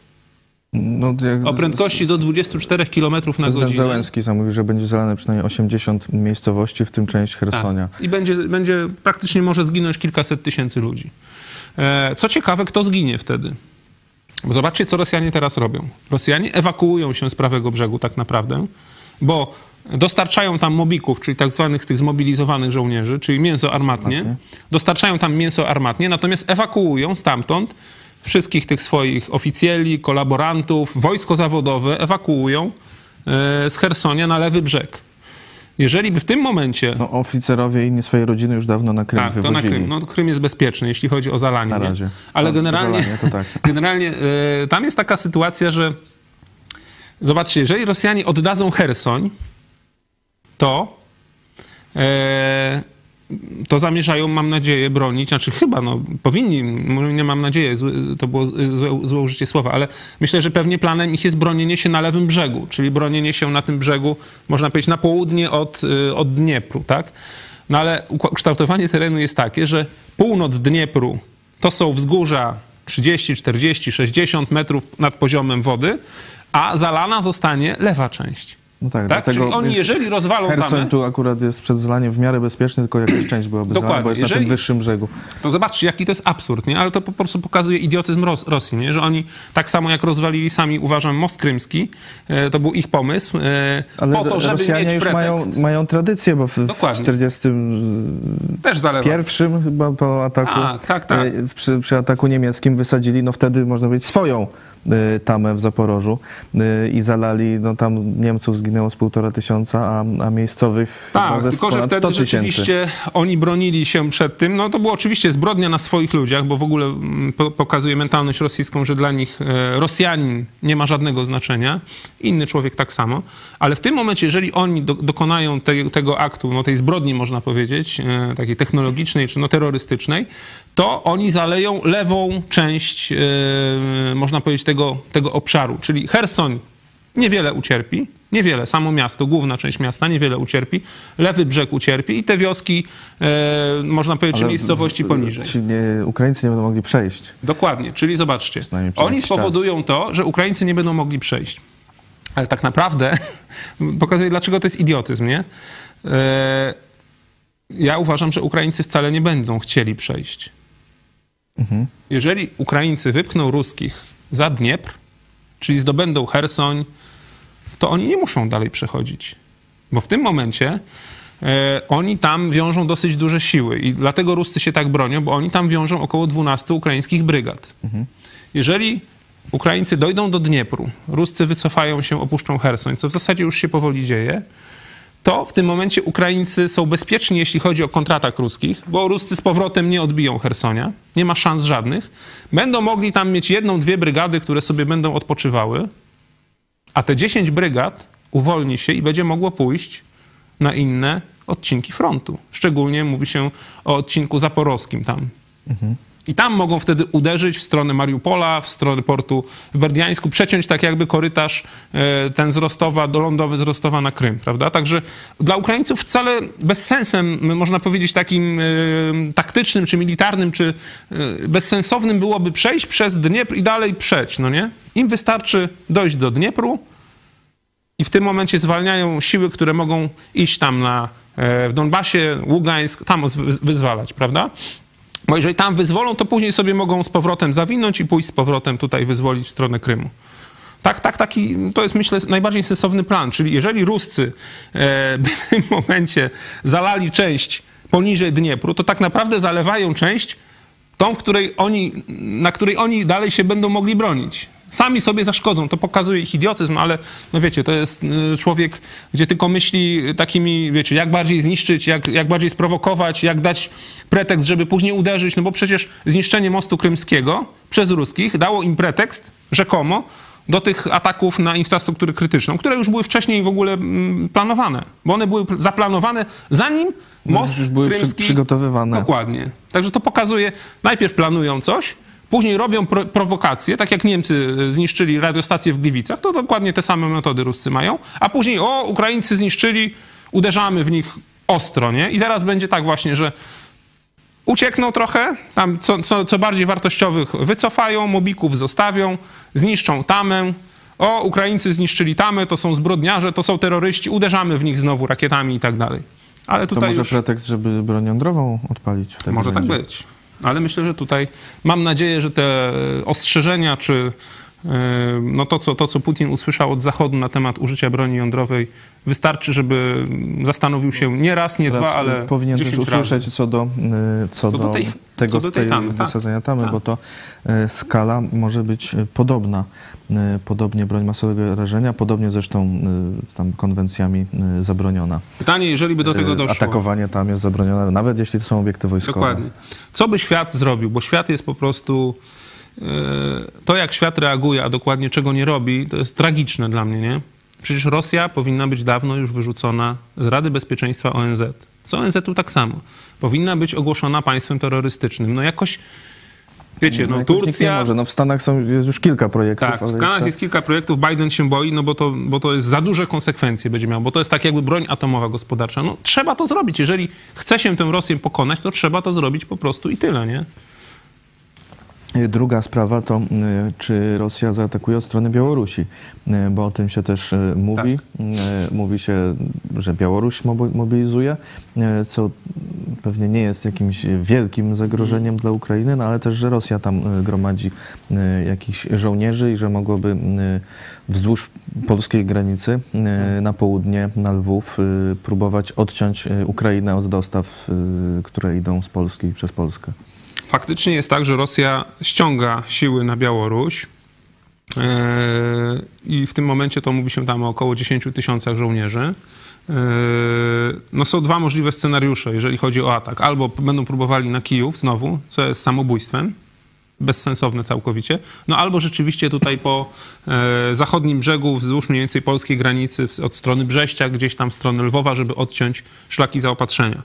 No, jak o prędkości do 24 km na godzinę. Zełenski sam mówił, że będzie zalane przynajmniej 80 miejscowości, w tym część Hersonia. Tak. I będzie, będzie praktycznie może zginąć kilkaset tysięcy ludzi. E, Co ciekawe, kto zginie wtedy? Bo zobaczcie, co Rosjanie teraz robią. Rosjanie ewakuują się z prawego brzegu tak naprawdę, bo dostarczają tam mobików, czyli tak zwanych tych zmobilizowanych żołnierzy, czyli mięso armatnie. Dostarczają tam mięso armatnie, natomiast ewakuują stamtąd wszystkich tych swoich oficjeli, kolaborantów, wojsko zawodowe ewakuują e, z Hersonia na lewy brzeg. Jeżeli by w tym momencie No, oficerowie i inne swoje rodziny już dawno na Krym tak, to wywozili. na Krym. No, Krym jest bezpieczny, jeśli chodzi o zalanie. Na nie? razie. Ale No, generalnie, zalanie to tak. generalnie e, tam jest taka sytuacja, że zobaczcie, jeżeli Rosjanie oddadzą Hersoń, to e, to zamierzają, mam nadzieję, bronić, znaczy chyba, no powinni, nie mam nadzieję, to było złe, złe użycie słowa, ale myślę, że pewnie planem ich jest bronienie się na lewym brzegu, czyli bronienie się na tym brzegu, można powiedzieć, na południe od, y, od Dniepru, tak? No ale kształtowanie terenu jest takie, że północ Dniepru to są wzgórza 30, 40, 60 metrów nad poziomem wody, a zalana zostanie lewa część. No tak, Tak? Czyli oni, jeżeli rozwalą tamę, Hersoń tu akurat jest przed zalaniem w miarę bezpieczny, tylko jakaś część byłaby Dokładnie. bo jest na Jeżeli- tym wyższym brzegu. To zobaczcie, jaki to jest absurd, nie? Ale to po prostu pokazuje idiotyzm Ros Rosji, nie? Że oni tak samo jak rozwalili sami, uważam, most krymski, e, to był ich pomysł, e, Ale po to, żeby Rosjanie mieć już pretekst. mają, mają tradycję, bo w, w Dokładnie. 41 Też zalewa. chyba po ataku, Tak, tak, tak. e, przy, przy ataku niemieckim wysadzili, no wtedy można powiedzieć swoją tamę w Zaporożu e, i zalali, no tam Niemców zginęło z półtora tysiąca, a, a miejscowych Tak, ze tylko że ponad 100 wtedy rzeczywiście oni bronili się przed tym. No to było oczywiście zbrodnia na swoich ludziach, bo w ogóle mm, po, pokazuje mentalność rosyjską, że dla nich e, Rosjanin nie ma żadnego znaczenia, inny człowiek tak samo. Ale w tym momencie, jeżeli oni do, dokonają te, tego aktu, no tej zbrodni można powiedzieć, e, takiej technologicznej czy no terrorystycznej, to oni zaleją lewą część, e, można powiedzieć, tego, tego obszaru. Czyli Hersoń niewiele ucierpi, niewiele, samo miasto, główna część miasta niewiele ucierpi, lewy brzeg ucierpi i te wioski, e, można powiedzieć, Ale miejscowości poniżej. Nie, Ukraińcy nie będą mogli przejść. Dokładnie, czyli zobaczcie, oni spowodują to, że Ukraińcy nie będą mogli przejść. Ale tak naprawdę pokazuje, dlaczego to jest idiotyzm, nie? E, ja uważam, że Ukraińcy wcale nie będą chcieli przejść. Jeżeli Ukraińcy wypchną ruskich za Dniepr, czyli zdobędą Hersoń, to oni nie muszą dalej przechodzić. Bo w tym momencie e, oni tam wiążą dosyć duże siły i dlatego Ruscy się tak bronią, bo oni tam wiążą około 12 ukraińskich brygad. Jeżeli Ukraińcy dojdą do Dniepru, Ruscy wycofają się, opuszczą Hersoń, co w zasadzie już się powoli dzieje, to w tym momencie Ukraińcy są bezpieczni, jeśli chodzi o kontratak ruskich, bo Ruscy z powrotem nie odbiją Hersonia, nie ma szans żadnych. Będą mogli tam mieć jedną, dwie brygady, które sobie będą odpoczywały, a te 10 brygad uwolni się i będzie mogło pójść na inne odcinki frontu. Szczególnie mówi się o odcinku zaporowskim tam. I tam mogą wtedy uderzyć w stronę Mariupola, w stronę portu w Berdiańsku, przeciąć tak jakby korytarz e, ten z Rostowa, do lądowy z Rostowa na Krym, prawda? Także dla Ukraińców wcale bezsensem, można powiedzieć takim e, taktycznym, czy militarnym, czy e, bezsensownym byłoby przejść przez Dniepr i dalej przeć, no nie? Im wystarczy dojść do Dniepru, i w tym momencie zwalniają siły, które mogą iść tam na, w Donbasie, Ługańsk, tam wy- wyzwalać, prawda? Bo jeżeli tam wyzwolą, to później sobie mogą z powrotem zawinąć i pójść z powrotem tutaj wyzwolić w stronę Krymu. Tak, tak, taki, to jest myślę najbardziej sensowny plan. Czyli jeżeli Ruscy e, by w tym momencie zalali część poniżej Dniepru, to tak naprawdę zalewają część tą, której oni, na której oni dalej się będą mogli bronić. Sami sobie zaszkodzą, to pokazuje ich idiotyzm, ale no wiecie, to jest y, człowiek, gdzie tylko myśli takimi, wiecie, jak bardziej zniszczyć, jak, jak bardziej sprowokować, jak dać pretekst, żeby później uderzyć, no bo przecież zniszczenie mostu krymskiego przez ruskich dało im pretekst, rzekomo, do tych ataków na infrastrukturę krytyczną, które już były wcześniej w ogóle mm, planowane, bo one były pl- zaplanowane zanim most już były krymski... przygotowywane. Dokładnie. Także to pokazuje, najpierw planują coś, później robią pro prowokacje, tak jak Niemcy e, zniszczyli radiostację w Gliwicach, to dokładnie te same metody Ruscy mają, a później o, Ukraińcy zniszczyli, uderzamy w nich ostro, nie? I teraz będzie tak właśnie, że uciekną trochę, tam co, co, co bardziej wartościowych wycofają, mobików zostawią, zniszczą tamę. O, Ukraińcy zniszczyli tamę, to są zbrodniarze, to są terroryści, uderzamy w nich znowu rakietami i tak dalej. Ale To tutaj może już... pretekst, żeby broń jądrową odpalić? Może tak być. Ale myślę, że tutaj mam nadzieję, że te ostrzeżenia, czy no to, co, to, co Putin usłyszał od Zachodu na temat użycia broni jądrowej, wystarczy, żeby zastanowił się nie raz, nie dwa, ale powinien też 10 razy. usłyszeć co do, y, co Co do, tej- tego co do tej tamy, tak. wysadzenia tamy, Tak. bo to y, skala może być y, podobna. Y, Podobnie broń masowego rażenia, podobnie zresztą y, tam konwencjami y, zabroniona. Pytanie, jeżeli by do tego Y, doszło. Atakowanie tam jest zabronione, nawet jeśli to są obiekty wojskowe. Dokładnie. Co by świat zrobił? Bo świat jest po prostu. E, To, jak świat reaguje, a dokładnie czego nie robi, to jest tragiczne dla mnie, nie? Przecież Rosja powinna być dawno już wyrzucona z Rady Bezpieczeństwa ONZ. Z ONZ-u tak samo. Powinna być ogłoszona państwem terrorystycznym. No jakoś, wiecie, no, nie Turcja... może. No w Stanach są, jest już kilka projektów. Tak, w Stanach jeszcze- jest kilka projektów, Biden się boi, no bo to, bo to jest za duże konsekwencje będzie miał, bo to jest tak jakby broń atomowa gospodarcza. No trzeba to zrobić. Jeżeli chce się tę Rosję pokonać, to trzeba to zrobić po prostu i tyle, nie? Druga sprawa to, y, czy Rosja zaatakuje od strony Białorusi, y, bo o tym się też y, mówi. Y, Mówi się, że Białoruś mobi- mobilizuje, co pewnie nie jest jakimś wielkim zagrożeniem dla Ukrainy, no ale też, że Rosja tam gromadzi jakichś żołnierzy i że mogłoby wzdłuż polskiej granicy na południe, na Lwów, próbować odciąć Ukrainę od dostaw, które idą z Polski przez Polskę. Faktycznie jest tak, że Rosja ściąga siły na Białoruś e, i w tym momencie to mówi się tam o około 10 tysiącach żołnierzy. E, No są dwa możliwe scenariusze, jeżeli chodzi o atak. Albo będą próbowali na Kijów znowu, co jest samobójstwem, bezsensowne całkowicie. No albo rzeczywiście tutaj po e, zachodnim brzegu, wzdłuż mniej więcej polskiej granicy, od strony Brześcia, gdzieś tam w stronę Lwowa, żeby odciąć szlaki zaopatrzenia.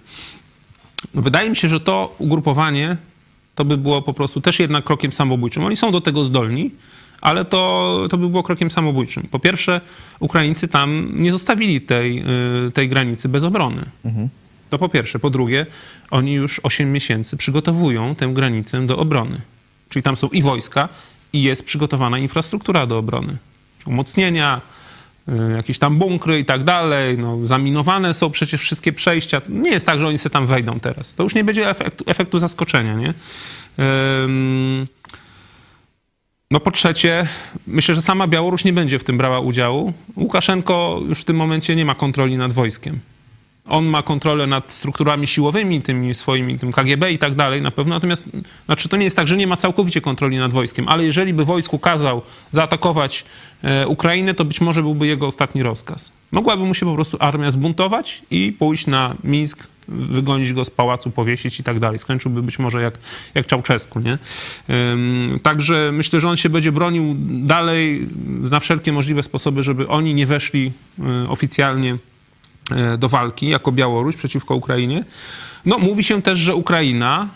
Wydaje mi się, że to ugrupowanie to by było po prostu też jednak krokiem samobójczym. Oni są do tego zdolni, ale to, to by było krokiem samobójczym. Po pierwsze, Ukraińcy tam nie zostawili tej, y, tej granicy bez obrony. To po pierwsze. Po drugie, oni już 8 miesięcy przygotowują tę granicę do obrony. Czyli tam są i wojska, i jest przygotowana infrastruktura do obrony. Umocnienia, jakieś tam bunkry i tak dalej. No, zaminowane są przecież wszystkie przejścia. Nie jest tak, że oni sobie tam wejdą teraz. To już nie będzie efektu, efektu zaskoczenia, nie? No po trzecie, myślę, że sama Białoruś nie będzie w tym brała udziału. Łukaszenko już w tym momencie nie ma kontroli nad wojskiem. On ma kontrolę nad strukturami siłowymi, tymi swoimi, tym KGB i tak dalej na pewno. Natomiast, znaczy to nie jest tak, że nie ma całkowicie kontroli nad wojskiem, ale jeżeli by wojsku kazał zaatakować e, Ukrainę, to być może byłby jego ostatni rozkaz. Mogłaby mu się po prostu armia zbuntować i pójść na Mińsk, wygonić go z pałacu, powiesić i tak dalej. Skończyłby być może jak, jak Czałczesku, nie? Także myślę, że on się będzie bronił dalej na wszelkie możliwe sposoby, żeby oni nie weszli y, oficjalnie e, do walki jako Białoruś przeciwko Ukrainie. No, mówi się też, że Ukraina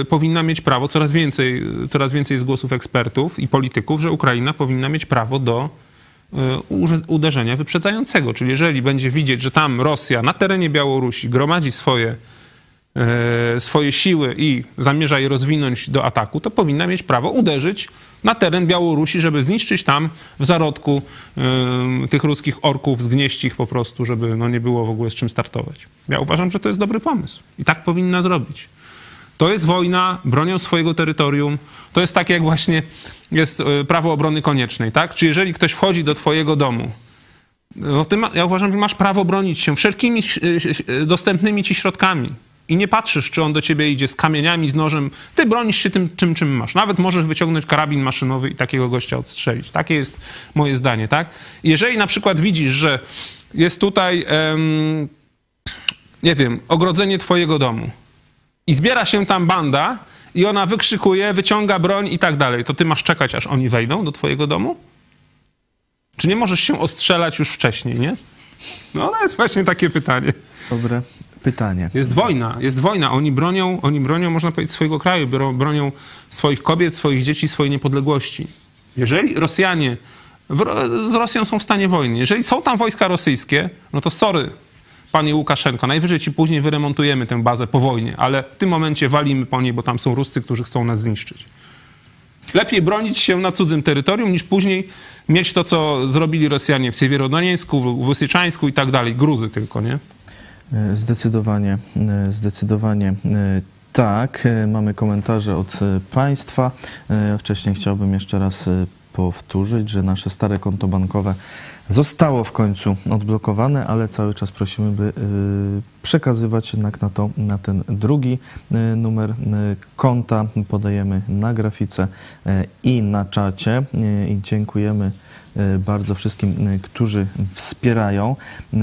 y, powinna mieć prawo, coraz więcej, coraz więcej jest głosów ekspertów i polityków, że Ukraina powinna mieć prawo do y, uderzenia wyprzedzającego. Czyli jeżeli będzie widzieć, że tam Rosja na terenie Białorusi gromadzi swoje, e, swoje siły i zamierza je rozwinąć do ataku, to powinna mieć prawo uderzyć na teren Białorusi, żeby zniszczyć tam w zarodku em, tych ruskich orków, zgnieść ich po prostu, żeby no, nie było w ogóle z czym startować. Ja uważam, że to jest dobry pomysł i tak powinna zrobić. To jest wojna bronią swojego terytorium. To jest tak, jak właśnie jest e, prawo obrony koniecznej, tak? Czy jeżeli ktoś wchodzi do twojego domu, no ty ma, ja uważam, że masz prawo bronić się wszelkimi e, e, dostępnymi ci środkami. I nie patrzysz, czy on do ciebie idzie z kamieniami, z nożem. Ty bronisz się tym, czym, czym masz. Nawet możesz wyciągnąć karabin maszynowy i takiego gościa odstrzelić. Takie jest moje zdanie, tak? Jeżeli na przykład widzisz, że jest tutaj, em, nie wiem, ogrodzenie twojego domu i zbiera się tam banda i ona wykrzykuje, wyciąga broń i tak dalej, to ty masz czekać, aż oni wejdą do twojego domu? Czy nie możesz się ostrzelać już wcześniej, nie? No to jest właśnie takie pytanie. Dobre pytanie. Jest wojna, jest wojna. Oni bronią, oni bronią, można powiedzieć, swojego kraju, bronią swoich kobiet, swoich dzieci, swojej niepodległości. Jeżeli Rosjanie z Rosją są w stanie wojny, jeżeli są tam wojska rosyjskie, no to sorry, panie Łukaszenko, najwyżej ci później wyremontujemy tę bazę po wojnie, ale w tym momencie walimy po niej, bo tam są Ruscy, którzy chcą nas zniszczyć. Lepiej bronić się na cudzym terytorium, niż później mieć to, co zrobili Rosjanie w Siewierodonieńsku, w Wysyczańsku i tak dalej. Gruzy tylko, nie? E, Zdecydowanie, e, zdecydowanie e, tak. Mamy komentarze od Państwa. Wcześniej chciałbym jeszcze raz powtórzyć, że nasze stare konto bankowe zostało w końcu odblokowane, ale cały czas prosimy, by przekazywać jednak na, to, na ten drugi numer konta. Podajemy na grafice i na czacie i dziękujemy bardzo wszystkim, e, którzy wspierają. E,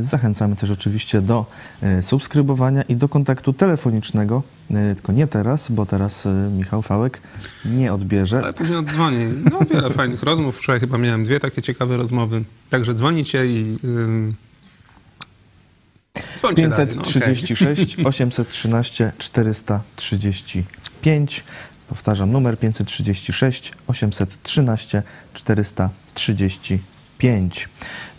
Zachęcamy też oczywiście do e, subskrybowania i do kontaktu telefonicznego, e, tylko nie teraz, bo teraz e, Michał Fałek nie odbierze. Ale później oddzwonię. No wiele fajnych rozmów. Wczoraj chyba miałem dwie takie ciekawe rozmowy. Także dzwonicie i... Dzwońcie dalej. No. 536 813 435. Powtarzam numer 536 813 435.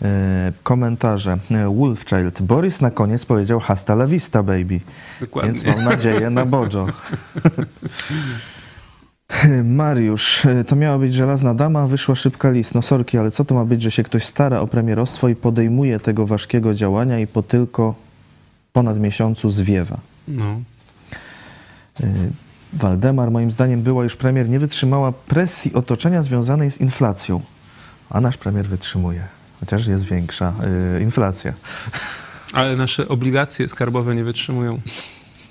E, Komentarze. E, Wolfchild. Boris na koniec powiedział hasta la vista, baby. Dokładnie. Więc mam nadzieję na Bojo. Mariusz, e, to miała być żelazna dama, wyszła szybka list. No sorki, ale co to ma być, że się ktoś stara o premierostwo i podejmuje tego ważkiego działania i po tylko ponad miesiącu zwiewa? No. Waldemar, moim zdaniem, była już premier, nie wytrzymała presji otoczenia związanej z inflacją. A nasz premier wytrzymuje, chociaż jest większa y, inflacja. Ale nasze obligacje skarbowe nie wytrzymują.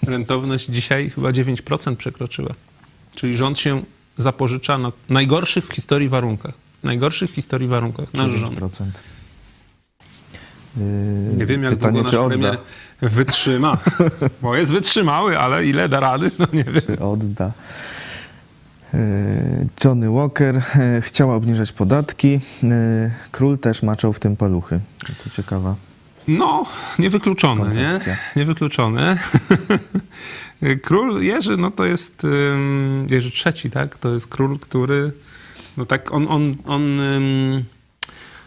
Rentowność dzisiaj chyba 9% przekroczyła. Czyli rząd się zapożycza na najgorszych w historii warunkach. Najgorszych w historii warunkach. Nasz rząd. 9%. Y, Nie wiem, jak Pytanie, długo nasz premier wytrzyma. Bo jest wytrzymały, ale ile da rady, no nie wiem. Czy odda. Y, Johnny Walker y, chciała obniżać podatki. Y, Król też maczał w tym paluchy. To ciekawa. No, niewykluczone, nie? Niewykluczone. Król Jerzy, no to jest Jerzy III, tak? To jest król, który, no tak, on, on, on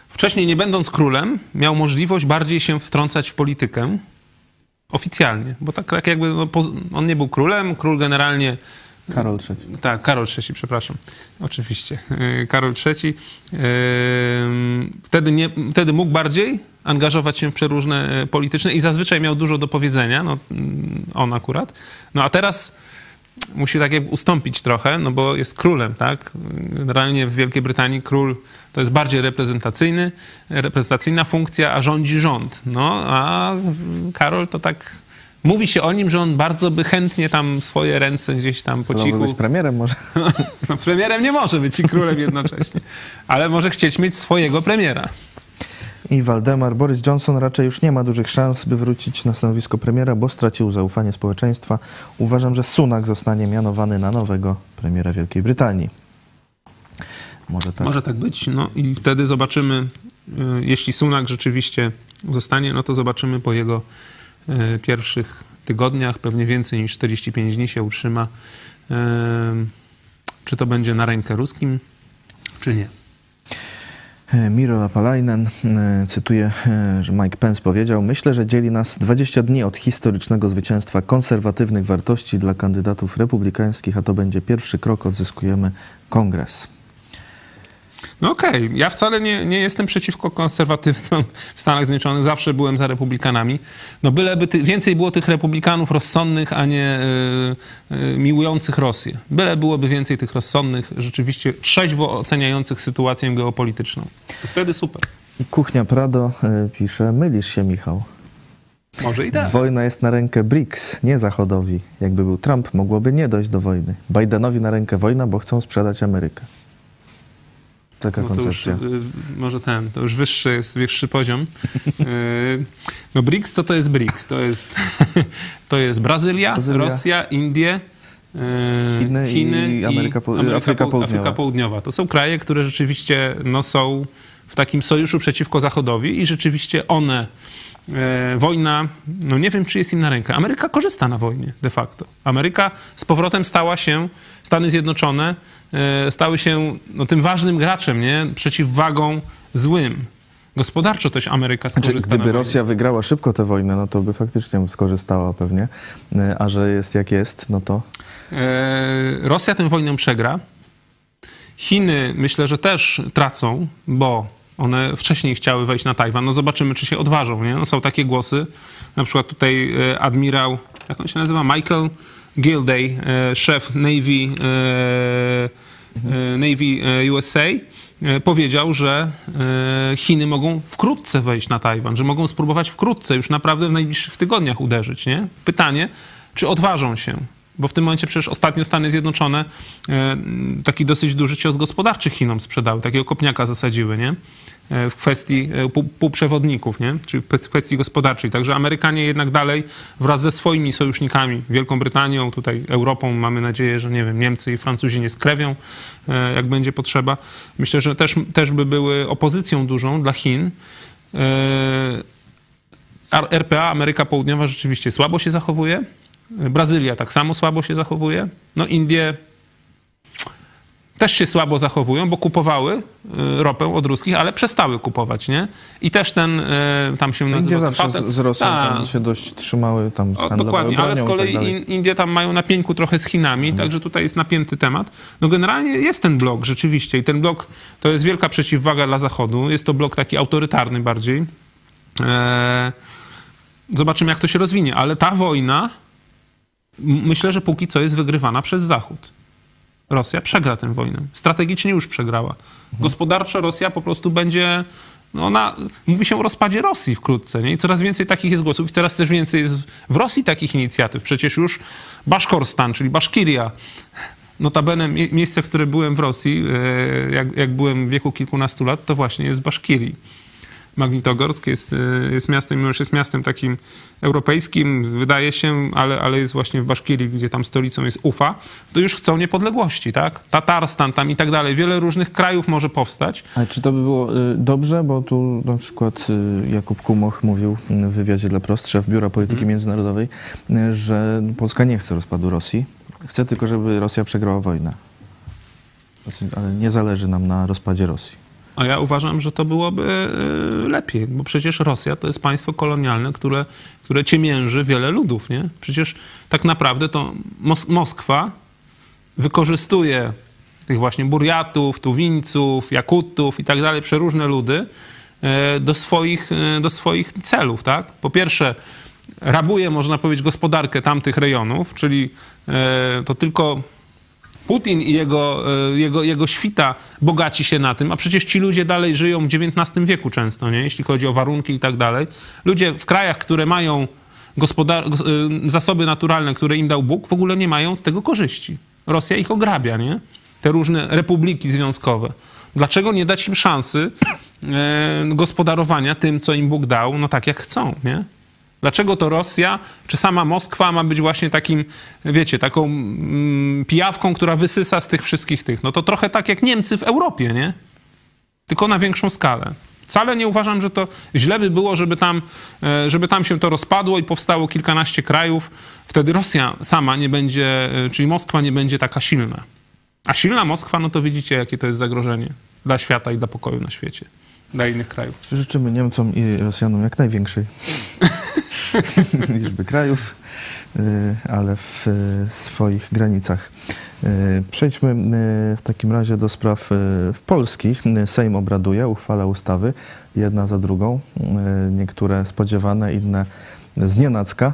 wcześniej nie będąc królem, miał możliwość bardziej się wtrącać w politykę oficjalnie, bo tak, tak jakby, no, on nie był królem, król generalnie Karol III. tak, Karol III, przepraszam. Oczywiście. Yy, Karol III. Yy, Wtedy, nie, wtedy mógł bardziej angażować się w przeróżne e, polityczne i zazwyczaj miał dużo do powiedzenia, no, mm, on akurat. No a teraz musi tak jakby ustąpić trochę, no bo jest królem, tak? Generalnie w Wielkiej Brytanii król to jest bardziej reprezentacyjny, reprezentacyjna funkcja, a rządzi rząd. No, a Karol to tak... Mówi się o nim, że on bardzo by chętnie tam swoje ręce gdzieś tam po cichu... być premierem może. No, premierem nie może być i królem jednocześnie, ale może chcieć mieć swojego premiera. I Waldemar Boris Johnson raczej już nie ma dużych szans, by wrócić na stanowisko premiera, bo stracił zaufanie społeczeństwa. Uważam, że Sunak zostanie mianowany na nowego premiera Wielkiej Brytanii. Może tak. Może tak być. No i wtedy zobaczymy, y, jeśli Sunak rzeczywiście zostanie, no to zobaczymy po jego y, pierwszych tygodniach, pewnie więcej niż 45 dni się utrzyma, czy to będzie na rękę ruskim, czy nie. E, Miro Lapalainen e, cytuję, e, że Mike Pence powiedział: Myślę, że dzieli nas 20 dni od historycznego zwycięstwa konserwatywnych wartości dla kandydatów republikańskich, a to będzie pierwszy krok, odzyskujemy kongres. No okej, ja wcale nie, nie jestem przeciwko konserwatywcom w Stanach Zjednoczonych, zawsze byłem za republikanami. No byleby ty, więcej było tych republikanów rozsądnych, a nie y, y, miłujących Rosję. Byle byłoby więcej tych rozsądnych, rzeczywiście trzeźwo oceniających sytuację geopolityczną. To wtedy super. I Kuchnia Prado e, pisze: Mylisz się, Michał. Może i tak. Wojna jest na rękę BRICS, nie Zachodowi. Jakby był Trump, mogłoby nie dojść do wojny. Bidenowi na rękę wojna, bo chcą sprzedać Amerykę. Taka No to już, y, może ten, to już wyższy jest, wyższy poziom. Y, No BRICS, co to jest BRICS? To jest, to jest Brazylia, Brazylia. Rosja, Indie, y, Chiny i Ameryka Po- Afryka Poł- Południowa. Afryka Południowa. To są kraje, które rzeczywiście no, są w takim sojuszu przeciwko Zachodowi i rzeczywiście one, e, wojna, no nie wiem, czy jest im na rękę. Ameryka korzysta na wojnie de facto. Ameryka z powrotem stała się, Stany Zjednoczone stały się no, tym ważnym graczem, nie? Przeciwwagą złym. Gospodarczo też Ameryka Znaczy, skorzysta na gdyby. Rosja wygrała szybko tę wojnę, no to by faktycznie skorzystała pewnie. E, A że jest jak jest, no to E, Rosja tę wojnę przegra. Chiny myślę, że też tracą, bo one wcześniej chciały wejść na Tajwan. No zobaczymy, czy się odważą. Nie? No są takie głosy. Na przykład tutaj e, admirał, jak on się nazywa? Michael Gilday, e, szef Navy, e, e, Navy USA, powiedział, że Chiny mogą wkrótce wejść na Tajwan, że mogą spróbować wkrótce, już naprawdę w najbliższych tygodniach uderzyć. Nie? Pytanie, czy odważą się? Bo w tym momencie przecież ostatnio Stany Zjednoczone e, taki dosyć duży cios gospodarczy Chinom sprzedały, takiego kopniaka zasadziły, nie? E, W kwestii e, pół- półprzewodników, nie? Czyli w kwestii- gospodarczej. Także Amerykanie jednak dalej wraz ze swoimi sojusznikami, Wielką Brytanią, tutaj Europą, mamy nadzieję, że nie wiem, Niemcy i Francuzi nie skrewią, jak będzie potrzeba. Myślę, że też, też by były opozycją dużą dla Chin. RPA, Ameryka Południowa rzeczywiście słabo się zachowuje. Brazylia tak samo słabo się zachowuje. No Indie też się słabo zachowują, bo kupowały y, ropę od ruskich, ale przestały kupować, nie? I też ten, y, tam się nazywa... Indie zawsze patent- z, Rosją Tak. tam się dość trzymały, tam O, dokładnie, ale z i kolei tak in, Indie tam mają na pieńku trochę z Chinami, także tutaj jest napięty temat. No generalnie jest ten blok rzeczywiście i ten blok to jest wielka przeciwwaga dla Zachodu. Jest to blok taki autorytarny bardziej. E, zobaczymy, jak to się rozwinie, ale ta wojna myślę, że póki co jest wygrywana przez Zachód. Rosja przegra tę wojnę. Strategicznie już przegrała. Gospodarczo Rosja po prostu będzie. No ona, mówi się o rozpadzie Rosji wkrótce, nie? I coraz więcej takich jest głosów, i coraz też więcej jest w Rosji takich inicjatyw. Przecież już Baszkorstan, czyli Baszkiria, notabene mie- miejsce, w którym byłem w Rosji, e, jak, jak byłem w wieku kilkunastu lat, to właśnie jest Baszkirii. Magnitogorsk jest, e, jest miastem, mimo że jest miastem takim europejskim, wydaje się, ale, ale jest właśnie w Baszkirii, gdzie tam stolicą jest Ufa, to już chcą niepodległości, tak? Tatarstan tam i tak dalej. Wiele różnych krajów może powstać. Ale czy to by było y, dobrze, bo tu na przykład y, Jakub Kumoch mówił w wywiadzie dla Prost, szef Biura Polityki Mhm. Międzynarodowej, że Polska nie chce rozpadu Rosji. Chce tylko, żeby Rosja przegrała wojnę. Znaczy, Ale nie zależy nam na rozpadzie Rosji. A ja uważam, że to byłoby e, lepiej, bo przecież Rosja to jest państwo kolonialne, które, które ciemięży wiele ludów, nie? Przecież tak naprawdę to Mos- Moskwa wykorzystuje tych właśnie Burjatów, Tuwińców, Jakutów i tak dalej, przeróżne ludy e, do swoich, e, do swoich celów, tak? Po pierwsze rabuje, można powiedzieć, gospodarkę tamtych rejonów, czyli e, to tylko Putin i jego, e, jego, jego świta bogaci się na tym, a przecież ci ludzie dalej żyją w XIX wieku często, nie? jeśli chodzi o warunki i tak dalej. Ludzie w krajach, które mają y, zasoby naturalne, które im dał Bóg, w ogóle nie mają z tego korzyści. Rosja ich ograbia, nie? Te różne republiki związkowe. Dlaczego nie dać im szansy e, gospodarowania tym, co im Bóg dał, no tak jak chcą, nie? Dlaczego to Rosja, czy sama Moskwa ma być właśnie takim, wiecie, taką mm, pijawką, która wysysa z tych wszystkich tych? No to trochę tak jak Niemcy w Europie, nie? Tylko na większą skalę. Wcale nie uważam, że to źle by było, żeby tam, e, żeby tam się to rozpadło i powstało kilkanaście krajów. Wtedy Rosja sama nie będzie, e, czyli Moskwa nie będzie taka silna. A silna Moskwa, no to widzicie, jakie to jest zagrożenie dla świata i dla pokoju na świecie, dla innych krajów. Życzymy Niemcom i Rosjanom jak największej liczby krajów, y, ale w y, swoich granicach. Y, Przejdźmy w takim razie do spraw polskich. Sejm obraduje, uchwala ustawy, jedna za drugą. Niektóre spodziewane, inne z nienacka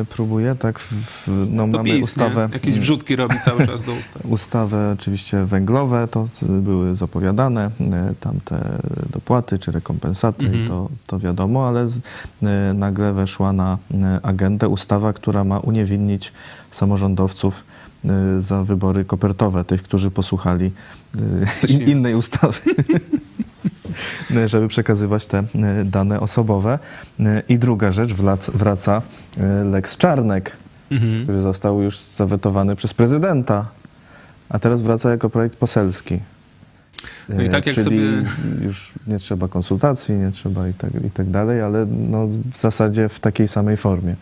y, próbuje. Tak, w, no, Mhm. To mamy PiS, ustawę. nie? Jakieś wrzutki robi cały czas do ustaw. Ustawy oczywiście węglowe to były zapowiadane, e, tamte dopłaty czy rekompensaty, Mhm. to, to wiadomo, ale z, e, nagle weszła na e, agendę ustawa, która ma uniewinnić samorządowców e, za wybory kopertowe, tych, którzy posłuchali e, in, innej ustawy. żeby przekazywać te e, dane osobowe. E, I druga rzecz, wrac- wraca e, Lex Czarnek, Mhm. który został już zawetowany przez prezydenta, a teraz wraca jako projekt poselski. No i tak jak Czyli sobie- już nie trzeba konsultacji, nie trzeba i tak, i tak dalej, ale no w zasadzie w takiej samej formie.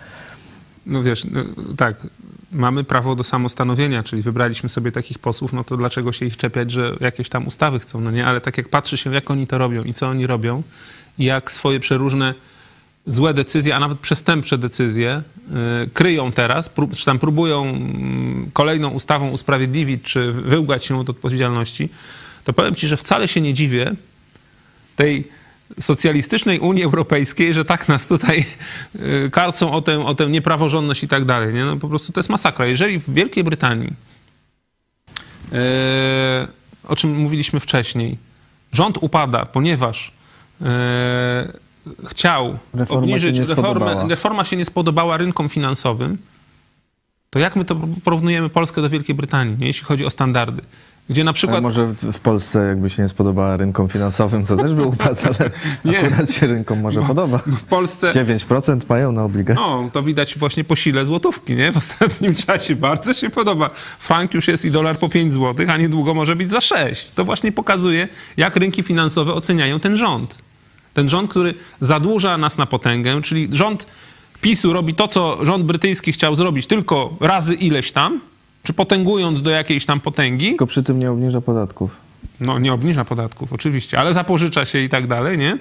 No wiesz, no, tak, mamy prawo do samostanowienia, czyli wybraliśmy sobie takich posłów, no to dlaczego się ich czepiać, że jakieś tam ustawy chcą, no nie? Ale tak jak patrzy się, jak oni to robią i co oni robią i jak swoje przeróżne złe decyzje, a nawet przestępcze decyzje y, kryją teraz, prób, czy tam próbują mm, kolejną ustawą usprawiedliwić, czy wyłgać się od odpowiedzialności, to powiem ci, że wcale się nie dziwię tej socjalistycznej Unii Europejskiej, że tak nas tutaj y, karcą o tę, o tę niepraworządność i tak dalej. Nie? No, po prostu to jest masakra. Jeżeli w Wielkiej Brytanii, y, o czym mówiliśmy wcześniej, rząd upada, ponieważ y, chciał Reforma obniżyć się reformę, reforma się nie spodobała rynkom finansowym, to jak my to porównujemy Polskę do Wielkiej Brytanii, nie? jeśli chodzi o standardy? Gdzie na Ale przykład... może w, w Polsce jakby się nie spodobała rynkom finansowym, to też by upadł, ale Nie. akurat się rynkom może podoba. W Polsce 9% mają na obligacje. No, to widać właśnie po sile złotówki, nie? W ostatnim czasie bardzo się podoba. Frank już jest i dolar po 5 złotych, a niedługo może być za 6. To właśnie pokazuje, jak rynki finansowe oceniają ten rząd. Ten rząd, który zadłuża nas na potęgę, czyli rząd PiSu robi to, co rząd brytyjski chciał zrobić, tylko razy ileś tam, czy potęgując do jakiejś tam potęgi, Tylko przy tym nie obniża podatków. no nie obniża podatków oczywiście, ale zapożycza się i tak dalej, nie?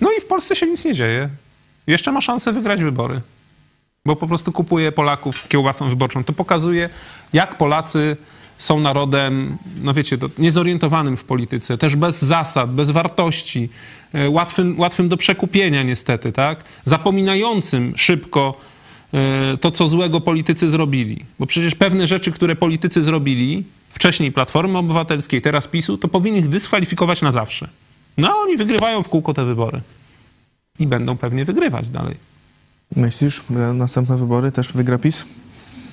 No i w Polsce się nic nie dzieje. Jeszcze ma szansę wygrać wybory. Bo po prostu kupuje Polaków kiełbasą wyborczą. To pokazuje, jak Polacy są narodem, no wiecie, to niezorientowanym w polityce, też bez zasad, bez wartości, e, łatwym, łatwym do przekupienia niestety, tak? Zapominającym szybko e, to, co złego politycy zrobili. Bo przecież pewne rzeczy, które politycy zrobili, wcześniej Platformy Obywatelskiej, teraz PiSu, to powinni ich dyskwalifikować na zawsze. No a oni wygrywają w kółko te wybory. I będą pewnie wygrywać dalej. Myślisz, że następne wybory też wygra PiS?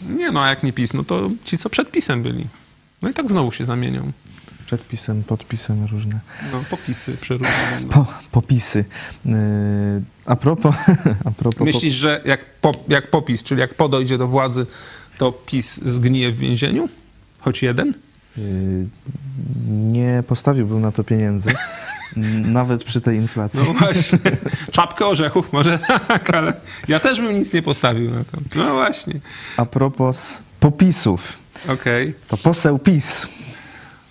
Nie no, a jak nie PiS, no to ci, co przed PiSem byli. No i tak znowu się zamienią. Przed pisem, pod pisem różne. No, popisy przeróżne. Po, popisy. Yy, a propos... A propos Myślisz, że jak, po, jak popis, czyli jak podojdzie do władzy, to PiS zgnije w więzieniu? Choć jeden? Yy, Nie postawiłbym na to pieniędzy, nawet przy tej inflacji. No właśnie. Czapkę orzechów może tak, ale ja też bym nic nie postawił na to. No właśnie. A propos popisów, Okej. to poseł PiS.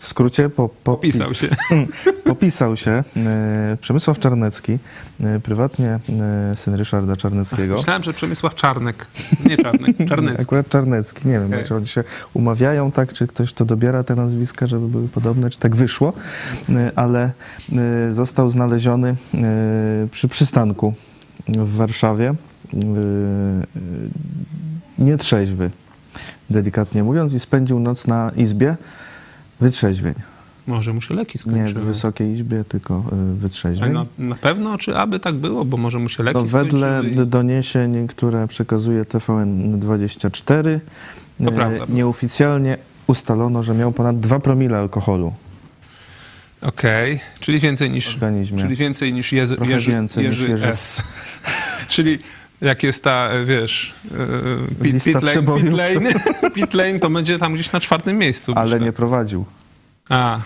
W skrócie po, po Popisał PiS. się. Popisał się e, Przemysław Czarnecki, e, prywatnie e, syn Ryszarda Czarneckiego. Myślałem, że Przemysław Czarnek. Nie Czarnek, Czarnecki. Akurat Czarnecki, nie wiem, Okej. czy oni się umawiają tak, czy ktoś to dobiera te nazwiska, żeby były podobne, czy tak wyszło, ale został znaleziony przy przystanku w Warszawie nietrzeźwy, delikatnie mówiąc, i spędził noc na izbie wytrzeźwień. Może mu się leki Nie skończyły. w Wysokiej Izbie, tylko Ale wytrzeźwień. na, na pewno, czy aby tak było, bo może mu się leki To wedle skończyły. d- i- doniesień, które przekazuje TVN24, To yy, prawda. nieoficjalnie ustalono, że miał ponad 2 promile alkoholu Okej, czyli więcej w niż, organizmie. czyli więcej niż Jerzy, Trochę Jerzy, więcej niż Jerzy Jerzy. S. czyli jak jest ta, e, wiesz, e, pit, Lista pit, lane, pit, lane, pit lane to będzie tam gdzieś na czwartym miejscu. Ale myślę. nie prowadził. A,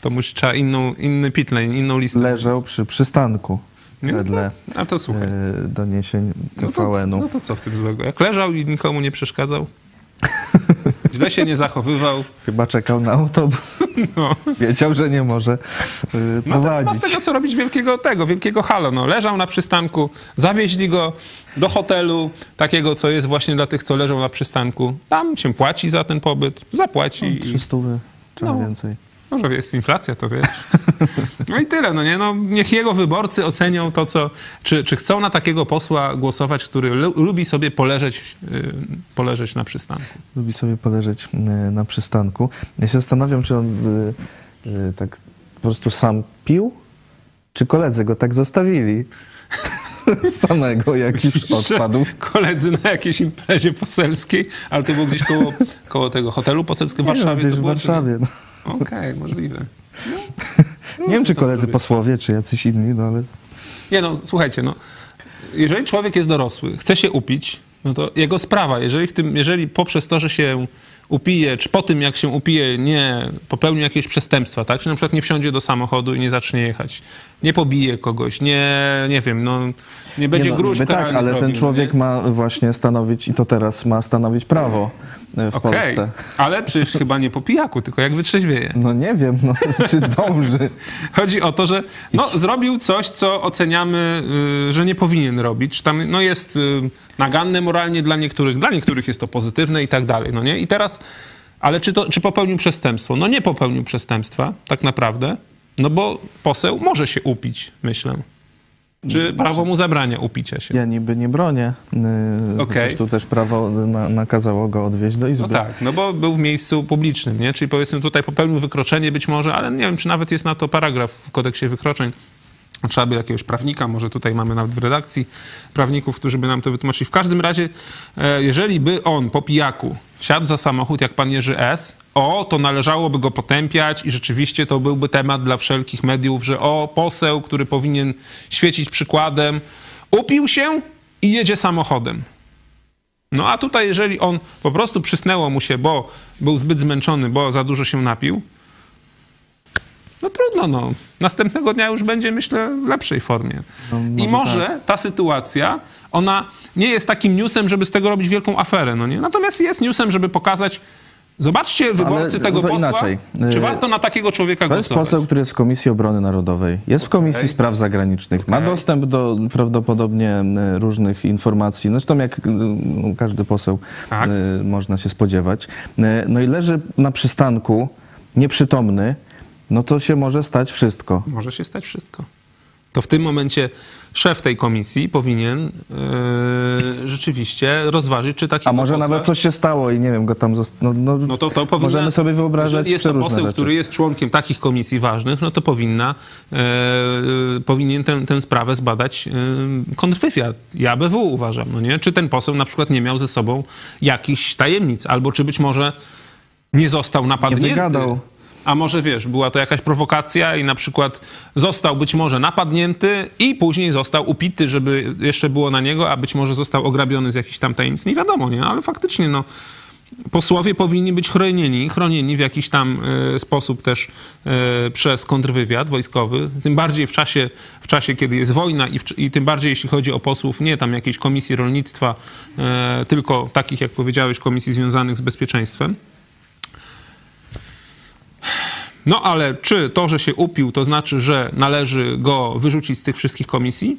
to musi trzeba inną, inny pit lane, inną listę. Leżał przy przystanku Nie, no wedle A to słuchaj. e, doniesień No to, TVN-u. no to co w tym złego? Jak leżał i nikomu nie przeszkadzał, źle się nie zachowywał, Chyba czekał na autobus. no. Wiedział, że nie może y, Ma, te, ma prowadzić. z tego co robić wielkiego tego, wielkiego halo. No, leżał na przystanku, zawieźli go do hotelu, takiego, co jest właśnie dla tych, co leżą na przystanku. Tam się płaci za ten pobyt, zapłaci. i, 300 trzeba No. więcej. Może jest inflacja, to wiesz. No i tyle, no nie? No, niech jego wyborcy ocenią to, co... Czy, czy chcą na takiego posła głosować, który lu, lubi sobie poleżeć, yy, poleżeć na przystanku. Lubi sobie poleżeć y, na przystanku. Ja się zastanawiam, czy on y, y, tak po prostu sam pił, czy koledzy go tak zostawili. Samego, jak już odpadł. Koledzy na jakiejś imprezie poselskiej, ale to było gdzieś koło, koło tego hotelu poselskim w Nie wiem, Warszawie. gdzieś to w było, czy nie? Warszawie. No. Okej, możliwe. Nie wiem, czy koledzy zrobię. posłowie, czy jacyś inni, no ale Nie no, słuchajcie, no, jeżeli człowiek jest dorosły, chce się upić, no to jego sprawa. Jeżeli, w tym, jeżeli poprzez to, że się upije, czy po tym, jak się upije, nie popełni jakiegoś przestępstwa, tak? Czy na przykład nie wsiądzie do samochodu i nie zacznie jechać, nie pobije kogoś, nie, nie wiem, no, nie będzie nie, no, gruźb tak, ale ten robił, człowiek nie? ma właśnie stanowić, i to teraz ma stanowić prawo w Okej, Polsce. ale przecież chyba nie po pijaku, tylko jak wytrzeźwieje. No nie wiem, no, czy zdąży. Chodzi o to, że no, zrobił coś, co oceniamy, y, że nie powinien robić. Tam no, jest y, naganne moralnie dla niektórych, dla niektórych jest to pozytywne i tak dalej. No nie? I teraz, ale czy, to, czy popełnił przestępstwo? No nie popełnił przestępstwa, tak naprawdę, no bo poseł może się upić, myślę. Czy prawo mu zabrania upicia się? Ja niby nie bronię. Yy, chociaż tu też prawo na, nakazało go odwieźć do izby. No tak, no bo był w miejscu publicznym, nie? Czyli powiedzmy tutaj popełnił wykroczenie być może, ale nie wiem, czy nawet jest na to paragraf w kodeksie wykroczeń. Trzeba by jakiegoś prawnika, może tutaj mamy nawet w redakcji prawników, którzy by nam to wytłumaczyli. W każdym razie, e, jeżeli by on po pijaku wsiadł za samochód jak pan Jerzy S., o, to należałoby go potępiać i rzeczywiście to byłby temat dla wszelkich mediów, że o, poseł, który powinien świecić przykładem, upił się i jedzie samochodem. No a tutaj, jeżeli on po prostu przysnęło mu się, bo był zbyt zmęczony, bo za dużo się napił, no trudno, no. Następnego dnia już będzie, myślę, w lepszej formie. I może ta sytuacja, ona nie jest takim newsem, żeby z tego robić wielką aferę, no nie? Natomiast jest newsem, żeby pokazać, zobaczcie wyborcy tego to posła, inaczej. czy Y, warto na takiego człowieka To jest głosować. poseł, który jest w Komisji Obrony Narodowej, jest w Komisji Spraw Zagranicznych, ma Okej. dostęp do prawdopodobnie e, różnych informacji, zresztą jak e, każdy poseł Tak. można się spodziewać. No i leży na przystanku, nieprzytomny, no to się może stać wszystko. Może się stać wszystko. To w tym momencie szef tej komisji powinien yy, rzeczywiście rozważyć, czy taki A może nawet coś się stało i nie wiem, go tam no, no, No to, to powinna, Możemy sobie wyobrażać Jeżeli jest to poseł, rzeczy. który jest członkiem takich komisji ważnych, no to powinna, e, powinien tę, tę sprawę zbadać e, kontrwywiad. Ja BW uważam, no nie? Czy ten poseł na przykład nie miał ze sobą jakichś tajemnic, albo czy być może nie został napadnięty. wygadał. A może wiesz, była to jakaś prowokacja i na przykład został być może napadnięty i później został upity, żeby jeszcze było na niego, a być może został ograbiony z jakichś tam tajemnic. Nie wiadomo, nie? Ale faktycznie, no, posłowie powinni być chronieni, chronieni w jakiś tam e, sposób też e, przez kontrwywiad wojskowy, tym bardziej w czasie, w czasie kiedy jest wojna i, w, i tym bardziej jeśli chodzi o posłów, nie tam jakiejś komisji rolnictwa, e, tylko takich, jak powiedziałeś, komisji związanych z bezpieczeństwem. No ale czy to, że się upił, to znaczy, że należy go wyrzucić z tych wszystkich komisji?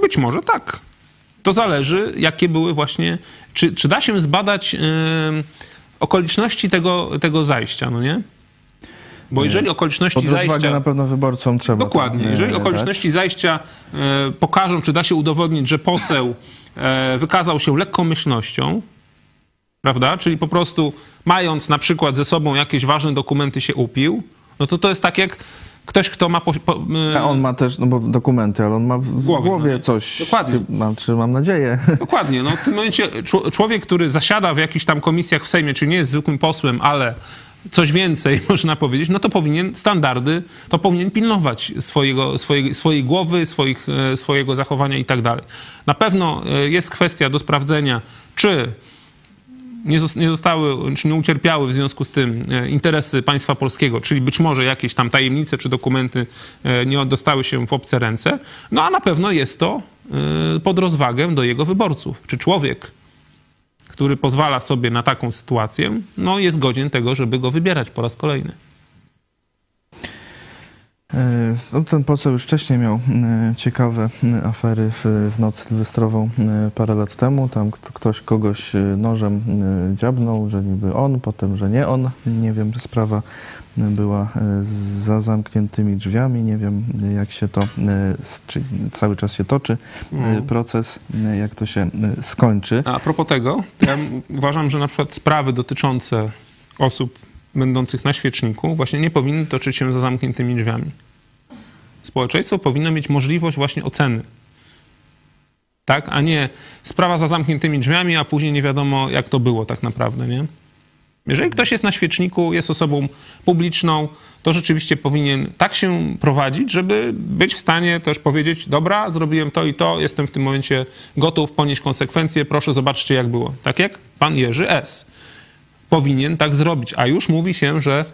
Być może tak. To zależy, jakie były właśnie. Czy, czy da się zbadać yy, okoliczności tego, tego zajścia, no nie? Bo jeżeli okoliczności Pod zajścia... na pewno wyborcom trzeba. Dokładnie. to, e, Jeżeli dać. okoliczności zajścia e, pokażą, czy da się udowodnić, że poseł e, wykazał się lekkomyślnością, prawda? Czyli po prostu mając na przykład ze sobą jakieś ważne dokumenty się upił, no to to jest tak jak ktoś, kto ma... Po, po, A on ma też, no bo dokumenty, ale on ma w, w Głowie, głowie, no. coś. Dokładnie. Mam, czy mam nadzieję. Dokładnie. No, w tym momencie czł- człowiek, który zasiada w jakichś tam komisjach w Sejmie, czy nie jest zwykłym posłem, ale coś więcej można powiedzieć, no to powinien standardy, to powinien pilnować swojego, swojej, swojej głowy, swoich, e, swojego zachowania i tak dalej. Na pewno e, jest kwestia do sprawdzenia, czy nie, zos- nie zostały, czy nie ucierpiały w związku z tym e, interesy państwa polskiego, czyli być może jakieś tam tajemnice czy dokumenty e, nie dostały się w obce ręce, no a na pewno jest to e, pod rozwagę do jego wyborców. Czy człowiek, który pozwala sobie na taką sytuację, no jest godzien tego, żeby go wybierać po raz kolejny. E, No, ten poseł już wcześniej miał e, ciekawe e, afery w, w noc sylwestrową parę lat temu. Tam ktoś kogoś nożem dziabnął, że niby on, potem, że nie on. Nie wiem, sprawa była za zamkniętymi drzwiami. Nie wiem, jak się to, cały czas się toczy e, proces, jak to się skończy. A propos tego, ja uważam, że na przykład sprawy dotyczące osób będących na świeczniku właśnie nie powinny toczyć się za zamkniętymi drzwiami. Społeczeństwo powinno mieć możliwość właśnie oceny. Tak, a nie sprawa za zamkniętymi drzwiami, a później nie wiadomo, jak to było tak naprawdę, nie? Jeżeli ktoś jest na świeczniku, jest osobą publiczną, to rzeczywiście powinien tak się prowadzić, żeby być w stanie też powiedzieć: Dobra, zrobiłem to i to, jestem w tym momencie gotów ponieść konsekwencje, proszę zobaczcie, jak było. Tak jak pan Jerzy S. powinien tak zrobić. A już mówi się, że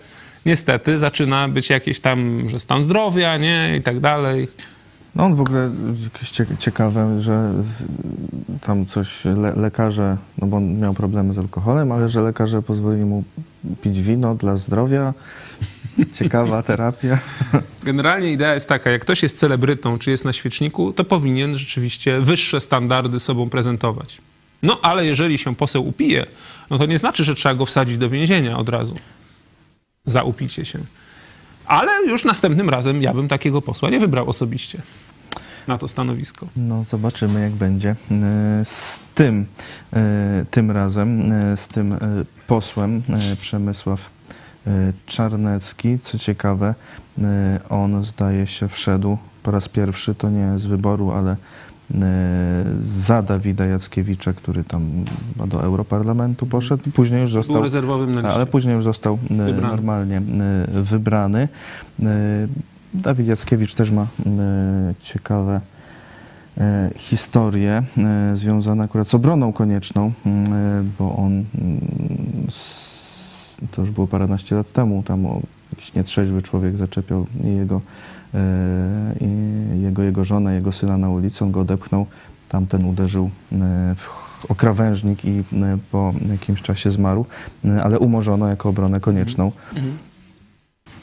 niestety zaczyna być jakieś tam, że stan zdrowia, nie, i tak dalej. No on w ogóle jakieś cie- ciekawe, że tam coś le, lekarze, no bo on miał problemy z alkoholem, ale że lekarze pozwolili mu pić wino dla zdrowia. Ciekawa terapia. Generalnie idea jest taka, jak ktoś jest celebrytą, czy jest na świeczniku, to powinien rzeczywiście wyższe standardy sobą prezentować. No ale jeżeli się poseł upije, no to nie znaczy, że trzeba go wsadzić do więzienia od razu za upicie się. Ale już następnym razem ja bym takiego posła nie wybrał osobiście na to stanowisko. No zobaczymy jak będzie e, z tym, e, tym razem, e, z tym posłem Przemysław Czarnecki. Co ciekawe, on zdaje się wszedł po raz pierwszy, to nie z wyboru, ale za Dawida Jackiewicza, który tam do Europarlamentu poszedł. Później już Był został rezerwowym na liście. ale później już został e, Wybrany. normalnie e, wybrany. E, Dawid Jackiewicz też ma e, ciekawe e, historie e, związane akurat z obroną konieczną, e, bo on, mm, to już było paręnaście lat temu, tam jakiś nietrzeźwy człowiek zaczepiał jego, e, i jego, jego żonę, jego syna na ulicy, on go odepchnął, tamten uderzył e, w okrawężnik i e, po jakimś czasie zmarł, e, ale umorzono jako obronę konieczną. Mhm.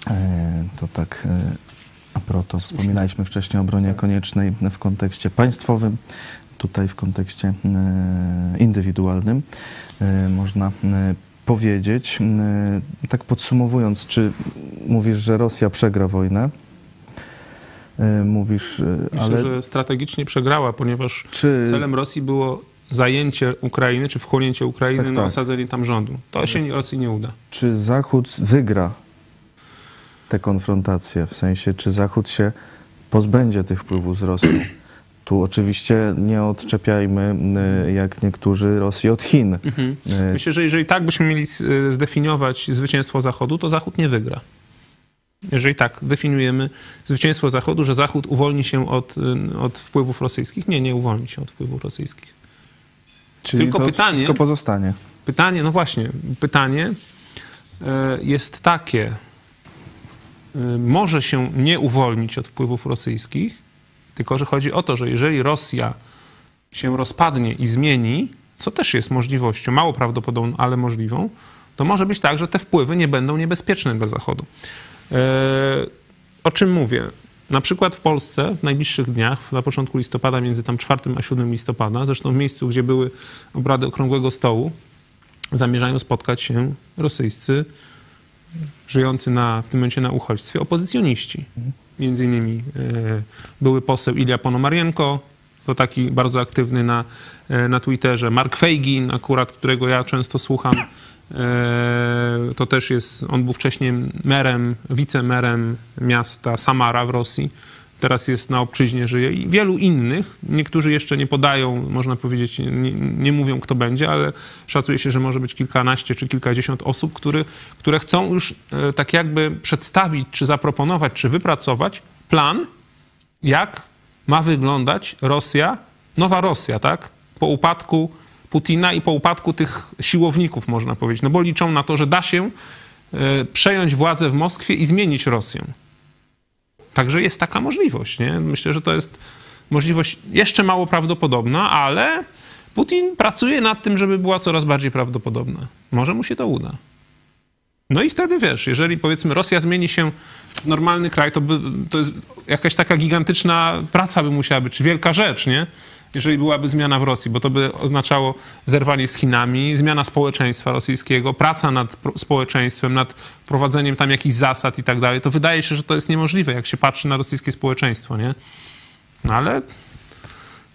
E, To tak e, a propos, wspominaliśmy wcześniej o obronie koniecznej w kontekście państwowym, tutaj w kontekście e, indywidualnym. E, Można e, powiedzieć, e, tak podsumowując, czy mówisz, że Rosja przegra wojnę? E, Mówisz, e, Myślę, ale że strategicznie przegrała, ponieważ czy celem Rosji było zajęcie Ukrainy, czy wchłonięcie Ukrainy, Tak, no tak. osadzenie tam rządu. To się Rosji nie uda. czy Zachód wygra tę konfrontację? W sensie, czy Zachód się pozbędzie tych wpływów z Rosją? Tu oczywiście nie odczepiajmy, y, jak niektórzy, Rosji od Chin. Y, Myślę, że jeżeli tak byśmy mieli zdefiniować zwycięstwo Zachodu, to Zachód nie wygra. Jeżeli tak definiujemy zwycięstwo Zachodu, że Zachód uwolni się od, y, od wpływów rosyjskich, nie, nie uwolni się od wpływów rosyjskich. Czyli tylko to pytanie- wszystko pozostanie. Pytanie, no właśnie, pytanie e, jest takie. E, Może się nie uwolnić od wpływów rosyjskich, tylko że chodzi o to, że jeżeli Rosja się rozpadnie i zmieni, co też jest możliwością, mało prawdopodobną, ale możliwą, to może być tak, że te wpływy nie będą niebezpieczne dla Zachodu. E, O czym mówię? Na przykład w Polsce w najbliższych dniach, na początku listopada, między tam 4 a 7 listopada, zresztą w miejscu, gdzie były obrady Okrągłego Stołu, zamierzają spotkać się rosyjscy żyjący na, w tym momencie na uchodźstwie, opozycjoniści. Między innymi e, były poseł Ilia Ponomarienko, to taki bardzo aktywny na, e, na Twitterze, Mark Feigin, akurat, którego ja często słucham, to też jest, on był wcześniej merem, wicemerem miasta Samara w Rosji, teraz jest na obczyźnie, żyje i wielu innych. Niektórzy jeszcze nie podają, można powiedzieć, nie, nie mówią kto będzie, ale szacuje się, że może być kilkanaście czy kilkadziesiąt osób, który, które chcą już e, tak jakby przedstawić, czy zaproponować, czy wypracować plan, jak ma wyglądać Rosja, nowa Rosja, tak? Po upadku Putina i po upadku tych siłowników, można powiedzieć. No bo liczą na to, że da się e, przejąć władzę w Moskwie i zmienić Rosję. Także jest taka możliwość. Nie? Myślę, że to jest możliwość jeszcze mało prawdopodobna, ale Putin pracuje nad tym, żeby była coraz bardziej prawdopodobna. Może mu się to uda. No i wtedy wiesz, jeżeli powiedzmy Rosja zmieni się w normalny kraj, to, by, to jest jakaś taka gigantyczna praca by musiała być, wielka rzecz, nie? Jeżeli byłaby zmiana w Rosji, bo to by oznaczało zerwanie z Chinami, zmiana społeczeństwa rosyjskiego, praca nad społeczeństwem, nad prowadzeniem tam jakichś zasad i tak dalej. To wydaje się, że to jest niemożliwe, jak się patrzy na rosyjskie społeczeństwo, nie? No ale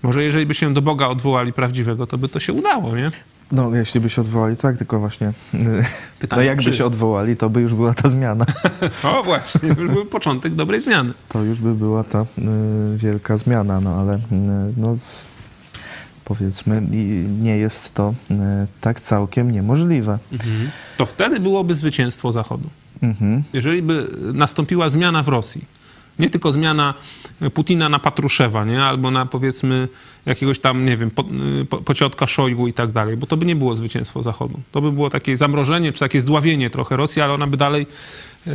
może jeżeli by się do Boga odwołali prawdziwego, to by to się udało, nie? No, jeśli by się odwołali, tak, tylko właśnie. No, Pytanie, jakby czy? się odwołali, to by już była ta zmiana. O właśnie, już był początek dobrej zmiany. To już by była ta y, wielka zmiana, no ale y, no, powiedzmy, nie jest to y, tak całkiem niemożliwe. To wtedy byłoby zwycięstwo Zachodu. Mhm. Jeżeli by nastąpiła zmiana w Rosji, nie tylko zmiana Putina na Patruszewa, nie? albo na powiedzmy jakiegoś tam, nie wiem, po, po, pociotka Szojgu i tak dalej, bo to by nie było zwycięstwo Zachodu. To by było takie zamrożenie, czy takie zdławienie trochę Rosji, ale ona by dalej yy,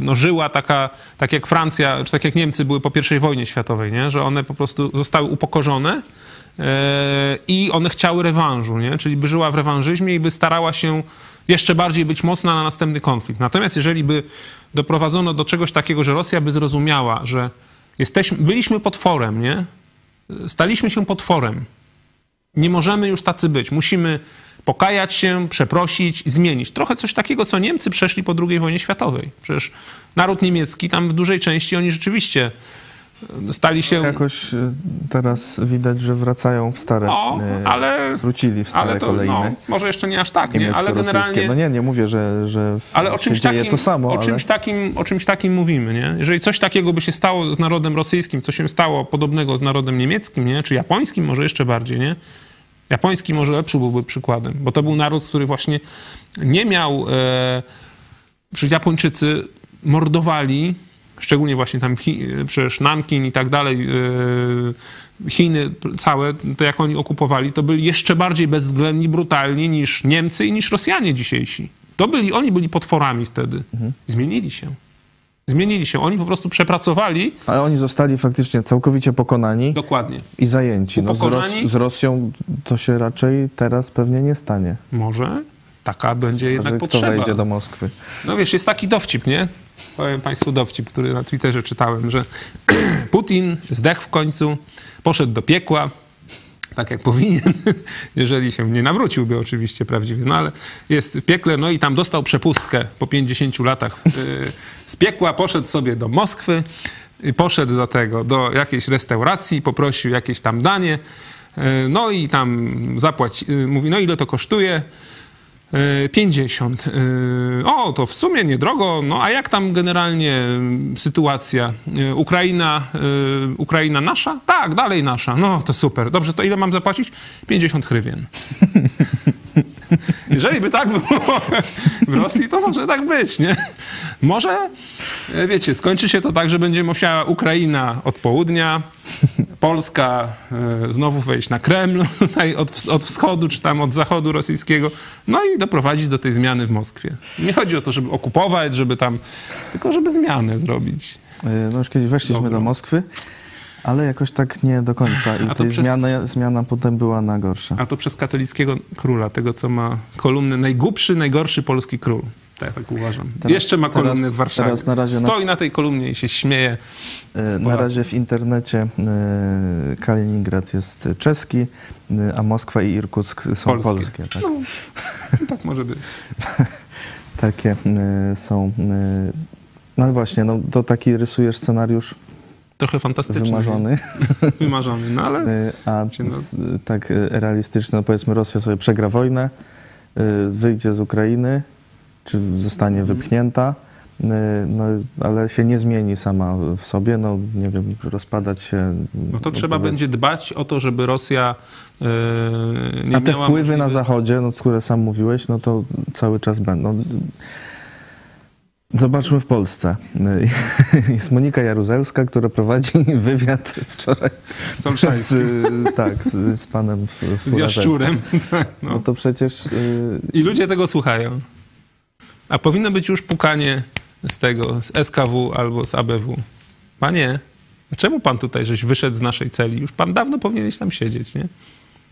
no, żyła taka, tak jak Francja, czy tak jak Niemcy były po I wojnie światowej, nie? że one po prostu zostały upokorzone i one chciały rewanżu, nie? czyli by żyła w rewanżyzmie i by starała się jeszcze bardziej być mocna na następny konflikt. Natomiast jeżeli by doprowadzono do czegoś takiego, że Rosja by zrozumiała, że jesteśmy, byliśmy potworem, nie? Staliśmy się potworem. Nie możemy już tacy być. Musimy pokajać się, przeprosić, zmienić. Trochę coś takiego, co Niemcy przeszli po II wojnie światowej. Przecież naród niemiecki, tam w dużej części oni rzeczywiście stali się... Jakoś y, teraz widać, że wracają w stare. No, ale, Wrócili w stare ale to kolejne. no, może jeszcze nie aż tak, nie? ale generalnie... No nie, nie mówię, że, że Ale o czymś, takim, to samo, o, ale czymś takim, o czymś takim mówimy, nie? Jeżeli coś takiego by się stało z narodem rosyjskim, co się stało podobnego z narodem niemieckim, nie? Czy japońskim, może jeszcze bardziej, nie? Japoński może lepszy byłby przykładem, bo to był naród, który właśnie nie miał... E, przecież Japończycy mordowali, szczególnie właśnie tam Chi, przecież Nankin i tak dalej, e, Chiny całe, to jak oni okupowali, to byli jeszcze bardziej bezwzględni, brutalni niż Niemcy i niż Rosjanie dzisiejsi. To byli, oni byli potworami wtedy. Zmienili się. Zmienili się. Oni po prostu przepracowali. Ale oni zostali faktycznie całkowicie pokonani Dokładnie. i zajęci. No, z, Ros z Rosją to się raczej teraz pewnie nie stanie. Może taka będzie jednak kto potrzeba. wejdzie do Moskwy. No wiesz, jest taki dowcip, nie? Powiem Państwu dowcip, który na Twitterze czytałem, że Putin zdechł w końcu, poszedł do piekła, tak jak powinien, jeżeli się nie nawróciłby oczywiście prawdziwie, no ale jest w piekle, no i tam dostał przepustkę po 50 latach yy, z piekła, poszedł sobie do Moskwy, i poszedł do tego, do jakiejś restauracji, poprosił jakieś tam danie, yy, no i tam zapłać, yy, mówi, no ile to kosztuje? E, 50. E, O, to w sumie niedrogo. No a jak tam generalnie mm, sytuacja? E, Ukraina, e, Ukraina nasza? Tak, dalej nasza. No to super. Dobrze, to ile mam zapłacić? 50 hrywien. Jeżeli by tak było w Rosji, to może tak być, nie? Może, e, wiecie, skończy się to tak, że będzie musiała Ukraina od południa, Polska e, znowu wejść na Kreml od, od wschodu czy tam od zachodu rosyjskiego, no i doprowadzić do tej zmiany w Moskwie. Nie chodzi o to, żeby okupować, żeby tam, tylko żeby zmianę zrobić. Y, No już kiedyś weszliśmy do Moskwy, ale jakoś tak nie do końca. I tej przez- zmiana, zmiana potem była na gorsze. A to przez katolickiego króla, tego co ma kolumnę najgłupszy, najgorszy polski król. Tak, tak uważam. Teraz- Jeszcze ma kolumnę teraz- w Warszawie. teraz na razie na- Stoi na tej kolumnie i się śmieje. Y, Na razie w internecie y, Kaliningrad jest czeski, y, a Moskwa i Irkuck są Polskie. polskie. tak? No, tak może być. takie są. No właśnie, no, to taki rysujesz scenariusz Trochę fantastyczny. wymarzony, Wymarzony, no ale a no- tak realistyczny, no powiedzmy Rosja sobie przegra wojnę, wyjdzie z Ukrainy, czy zostanie Mhm. wypchnięta, y, no, ale się nie zmieni sama w sobie, no nie wiem, rozpadać się. no to trzeba powiedz- będzie dbać o to, żeby Rosja e, nie A te wpływy na zachodzie, no, które sam mówiłeś, no to cały czas będą. Zobaczmy w Polsce. Jest Monika Jaruzelska, która prowadzi wywiad wczoraj z, tak, z, z panem w, w Z jaszczurem. Tak, No no. to przecież y, I ludzie tego słuchają. A powinno być już pukanie z tego, z SKW albo z ABW. Panie, czemu pan tutaj żeś wyszedł z naszej celi? Już pan dawno powinieneś tam siedzieć, nie?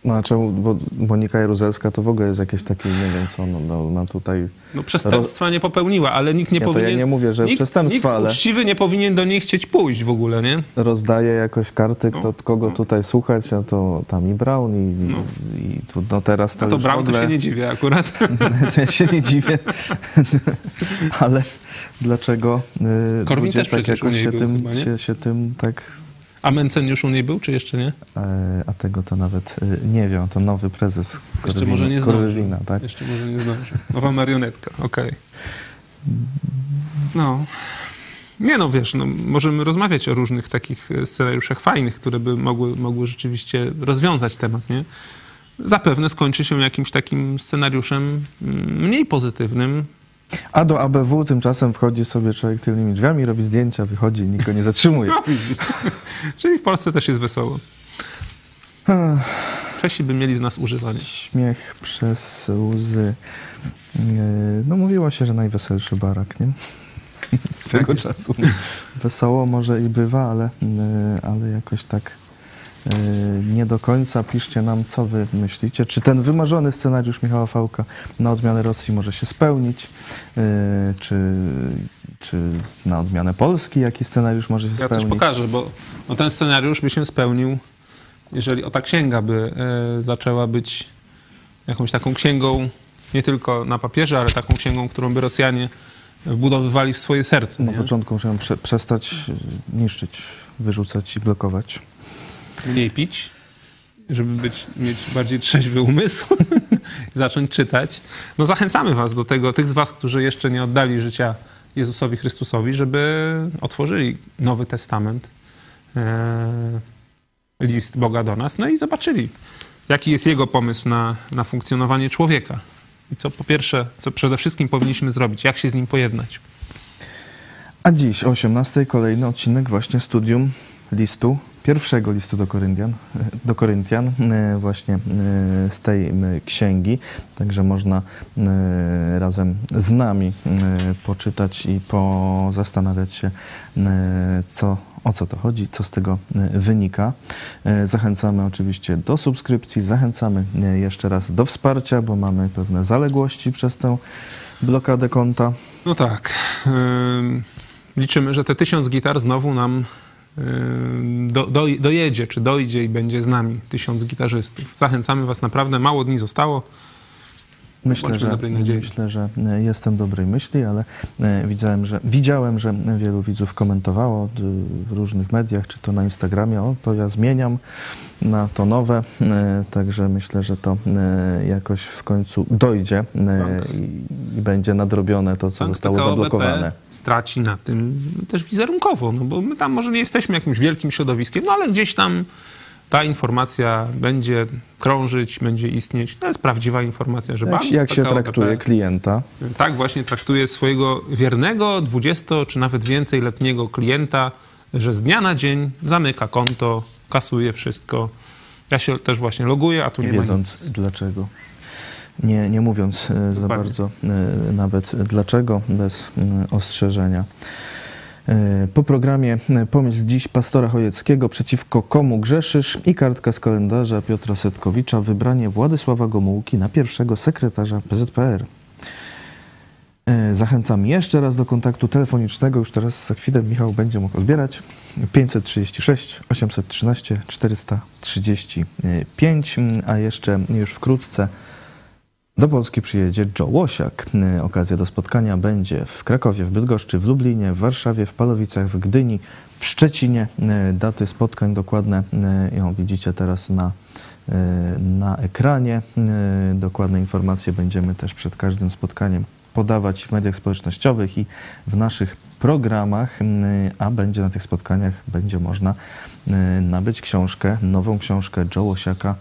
No a czemu, bo Monika Jaruzelska to w ogóle jest jakieś takie, nie wiem co, no, no, no tutaj... No przestępstwa nie popełniła, ale nikt nie to powinien... ja nie mówię, że nikt, przestępstwa, nikt ale- uczciwy nie powinien do niej chcieć pójść w ogóle, nie? rozdaje jakoś karty, kto, No, kogo no. tutaj słuchać, no to tam i Brown i, No. i tu, no teraz to A to Brown w to ogóle... się nie dziwię akurat. to ja się nie dziwię. Ale dlaczego y, Korwin też przecież jakoś się był tym, chyba, nie? się, się tym tak... A Mencen już u niej był, czy jeszcze nie? e, A tego to nawet y, nie wiem, to nowy prezes Jeszcze Korwin- może nie. Korwina, tak? Jeszcze może nie zdążył. Nowa marionetka, okej. No. Nie no, wiesz, no, możemy rozmawiać o różnych takich e, scenariuszach fajnych, które by mogły, mogły rzeczywiście rozwiązać temat, nie? Zapewne skończy się jakimś takim scenariuszem mm, mniej pozytywnym. A do ABW tymczasem wchodzi sobie człowiek tylnymi drzwiami, robi zdjęcia, wychodzi i nikt go nie zatrzymuje. No. Czyli w Polsce też jest wesoło. Czesi by mieli z nas używanie. Śmiech przez łzy. E, No mówiło się, że najweselszy barak, nie? Swego jest. czasu. Wesoło może i bywa, ale, e, ale jakoś tak nie do końca. Piszcie nam, co wy myślicie. Czy ten wymarzony scenariusz Michała Fałka na odmianę Rosji może się spełnić? E, Czy, czy na odmianę Polski jaki scenariusz może się Ja coś spełnić? pokażę, bo no, ten scenariusz by się spełnił, jeżeli o ta księga by e, zaczęła być jakąś taką księgą, nie tylko na papierze, ale taką księgą, którą by Rosjanie wbudowywali w swoje serce. Na Nie? początku muszę prze, przestać e, niszczyć, wyrzucać i blokować. Mniej pić, żeby być, mieć bardziej trzeźwy umysł zacząć czytać. No zachęcamy was do tego, tych z was, którzy jeszcze nie oddali życia Jezusowi Chrystusowi, żeby otworzyli Nowy Testament, e, list Boga do nas, no i zobaczyli, jaki jest Jego pomysł na, na funkcjonowanie człowieka. I co po pierwsze, co przede wszystkim powinniśmy zrobić, jak się z nim pojednać. A dziś o 18 kolejny odcinek właśnie studium listu, pierwszego listu do Koryntian, do Koryntian e, właśnie e, z tej księgi. Także można e, razem z nami poczytać i pozastanawiać się, co, o co to chodzi, co z tego wynika. Zachęcamy oczywiście do subskrypcji, zachęcamy jeszcze raz do wsparcia, bo mamy pewne zaległości przez tę blokadę konta. No tak. Ym, liczymy, że te tysiąc gitar znowu nam do, do, dojedzie, czy dojdzie i będzie z nami tysiąc gitarzystów. Zachęcamy Was naprawdę, mało dni zostało. Myślę, Bądźmy że, dobrej nadziei. myślę, że e, jestem dobrej myśli, ale e, widziałem, że, widziałem, że wielu widzów komentowało w różnych mediach, czy to na Instagramie, o to ja zmieniam na to nowe, e, także myślę, że to jakoś w końcu dojdzie i, i będzie nadrobione to, co Bank zostało PKO zablokowane. BP straci na tym też wizerunkowo, no bo my tam może nie jesteśmy jakimś wielkim środowiskiem, no ale gdzieś tam ta informacja będzie krążyć, będzie istnieć. To jest prawdziwa informacja, że Jak, bank jak się traktuje klienta? Tak właśnie traktuje swojego wiernego, 20 czy nawet więcej letniego klienta, że z dnia na dzień zamyka konto, kasuje wszystko. Ja się też właśnie loguję, a tu nie, nie wiedząc nic. dlaczego. Nie, nie mówiąc e, za Dokładnie. bardzo e, nawet dlaczego, bez e, ostrzeżenia. E, Po programie e, Pomyśl dziś pastora Chojeckiego przeciwko komu grzeszysz i kartka z kalendarza Piotra Setkowicza wybranie Władysława Gomułki na pierwszego sekretarza PZPR. E, Zachęcam jeszcze raz do kontaktu telefonicznego. Już teraz za chwilę Michał będzie mógł odbierać. 536 813 435, a jeszcze już wkrótce Do Polski przyjedzie Joe Łosiak. E, Okazja do spotkania będzie w Krakowie, w Bydgoszczy, w Lublinie, w Warszawie, w Palowicach, w Gdyni, w Szczecinie. E, Daty spotkań dokładne e, ją widzicie teraz na, na ekranie. Dokładne informacje będziemy też przed każdym spotkaniem podawać w mediach społecznościowych i w naszych programach, a będzie na tych spotkaniach będzie można nabyć książkę, nową książkę Joe Łosiaka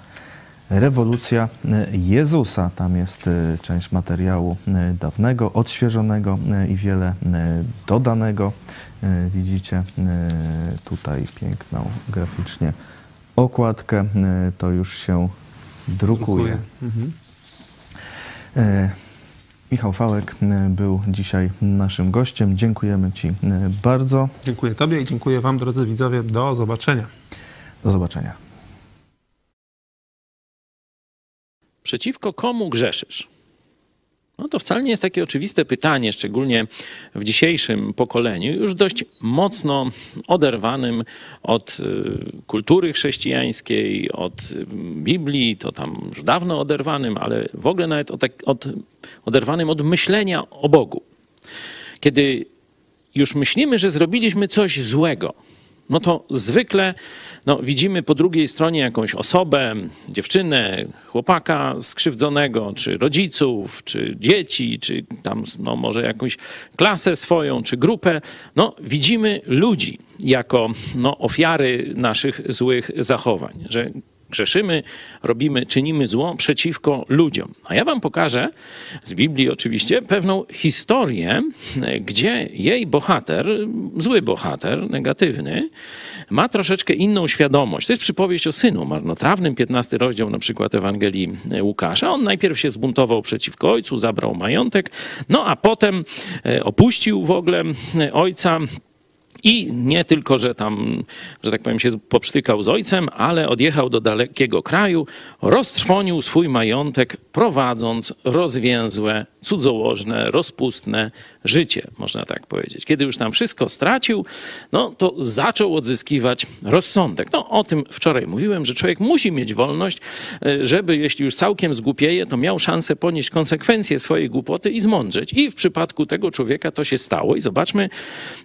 Rewolucja e, Jezusa. Tam jest e, część materiału e, dawnego, odświeżonego i wiele dodanego. Widzicie tutaj piękną graficznie okładkę. To już się drukuje. Mhm. E, Michał Fałek był dzisiaj naszym gościem. Dziękujemy Ci bardzo. Dziękuję Tobie i dziękuję Wam, drodzy widzowie. Do zobaczenia. Do zobaczenia. Przeciwko komu grzeszysz? No to wcale nie jest takie oczywiste pytanie, szczególnie w dzisiejszym pokoleniu, już dość mocno oderwanym od y, kultury chrześcijańskiej, od y, Biblii, to tam już dawno oderwanym, ale w ogóle nawet od, tak- od, oderwanym od myślenia o Bogu. Kiedy już myślimy, że zrobiliśmy coś złego, no to zwykle no, widzimy po drugiej stronie jakąś osobę, dziewczynę, chłopaka skrzywdzonego, czy rodziców, czy dzieci, czy tam no, może jakąś klasę swoją, czy grupę. No, widzimy ludzi jako no, ofiary naszych złych zachowań, że grzeszymy, robimy, czynimy zło przeciwko ludziom. A ja wam pokażę z Biblii oczywiście pewną historię, gdzie jej bohater, zły bohater, negatywny, ma troszeczkę inną świadomość. To jest przypowieść o synu marnotrawnym, 15 rozdział na przykład Ewangelii Łukasza. On najpierw się zbuntował przeciwko ojcu, zabrał majątek, no a potem e, opuścił w ogóle e, ojca, i nie tylko, że tam, że tak powiem, się poprztykał z ojcem, ale odjechał do dalekiego kraju, roztrwonił swój majątek, prowadząc rozwięzłe, cudzołożne, rozpustne życie, można tak powiedzieć. Kiedy już tam wszystko stracił, no to zaczął odzyskiwać rozsądek. No o tym wczoraj mówiłem, że człowiek musi mieć wolność, e, żeby jeśli już całkiem zgłupieje, to miał szansę ponieść konsekwencje swojej głupoty i zmądrzeć. I w przypadku tego człowieka to się stało. I zobaczmy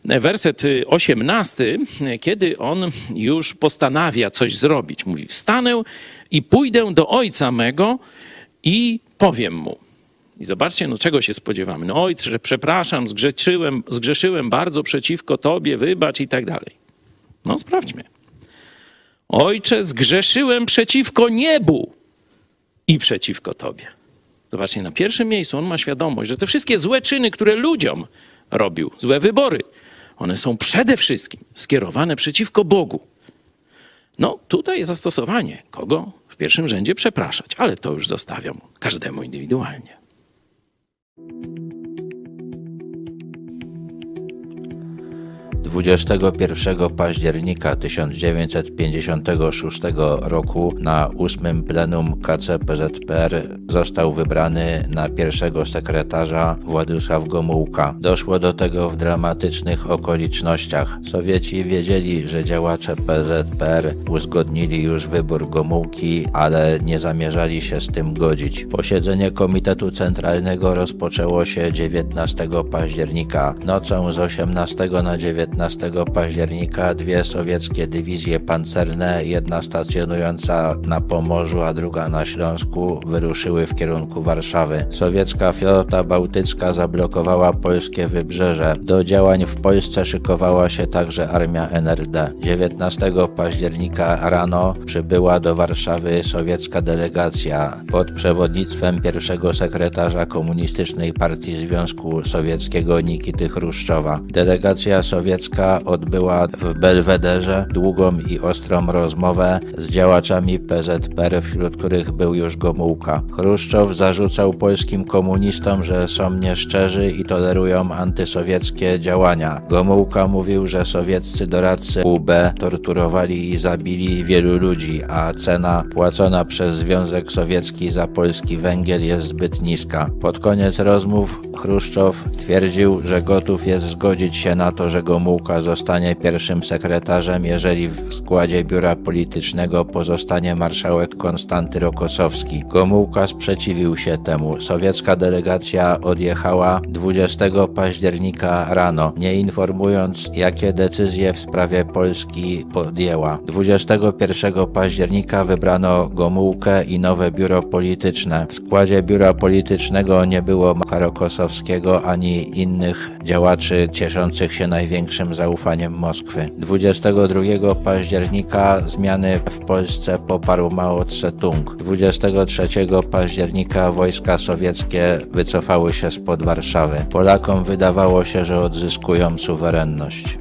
e, werset y, 18, e, kiedy on już postanawia coś zrobić. Mówi, wstanę i pójdę do ojca mego i powiem mu. I zobaczcie, no czego się spodziewamy. No ojcze, przepraszam, zgrzeszyłem, zgrzeszyłem bardzo przeciwko tobie, wybacz i tak dalej. No sprawdźmy. Ojcze, zgrzeszyłem przeciwko niebu i przeciwko tobie. Zobaczcie, na pierwszym miejscu on ma świadomość, że te wszystkie złe czyny, które ludziom robił, złe wybory, one są przede wszystkim skierowane przeciwko Bogu. No, tutaj jest zastosowanie. Kogo w pierwszym rzędzie przepraszać, ale to już zostawiam każdemu indywidualnie. Thank you. 21 października 1956 roku na ósmym plenum KCPZPR został wybrany na pierwszego sekretarza Władysław Gomułka. Doszło do tego w dramatycznych okolicznościach. Sowieci wiedzieli, że działacze PZPR uzgodnili już wybór Gomułki, ale nie zamierzali się z tym godzić. Posiedzenie Komitetu Centralnego rozpoczęło się 19 października. Nocą z 18 na 19 października dwie sowieckie dywizje pancerne, jedna stacjonująca na Pomorzu, a druga na Śląsku, wyruszyły w kierunku Warszawy. Sowiecka flota bałtycka zablokowała polskie wybrzeże. Do działań w Polsce szykowała się także armia NRD. 19 października rano przybyła do Warszawy sowiecka delegacja pod przewodnictwem pierwszego sekretarza Komunistycznej Partii Związku Sowieckiego Nikity Chruszczowa. Delegacja sowiecka odbyła w Belwederze długą i ostrą rozmowę z działaczami PZPR, wśród których był już Gomułka. Chruszczow zarzucał polskim komunistom, że są nieszczerzy i tolerują antysowieckie działania. Gomułka mówił, że sowieccy doradcy UB torturowali i zabili wielu ludzi, a cena płacona przez Związek Sowiecki za polski węgiel jest zbyt niska. Pod koniec rozmów Chruszczow twierdził, że gotów jest zgodzić się na to, że Gomułka Gomułka zostanie pierwszym sekretarzem, jeżeli w składzie biura politycznego pozostanie marszałek Konstanty Rokosowski. Gomułka sprzeciwił się temu. Sowiecka delegacja odjechała 20 października rano, nie informując, jakie decyzje w sprawie Polski podjęła. 21 października wybrano Gomułkę i nowe biuro polityczne. W składzie biura politycznego nie było Rokosowskiego ani innych działaczy cieszących się największym zaufaniem Moskwy. 22 października zmiany w Polsce poparł Mao Tse-tung. 23 października wojska sowieckie wycofały się spod Warszawy. Polakom wydawało się, że odzyskują suwerenność.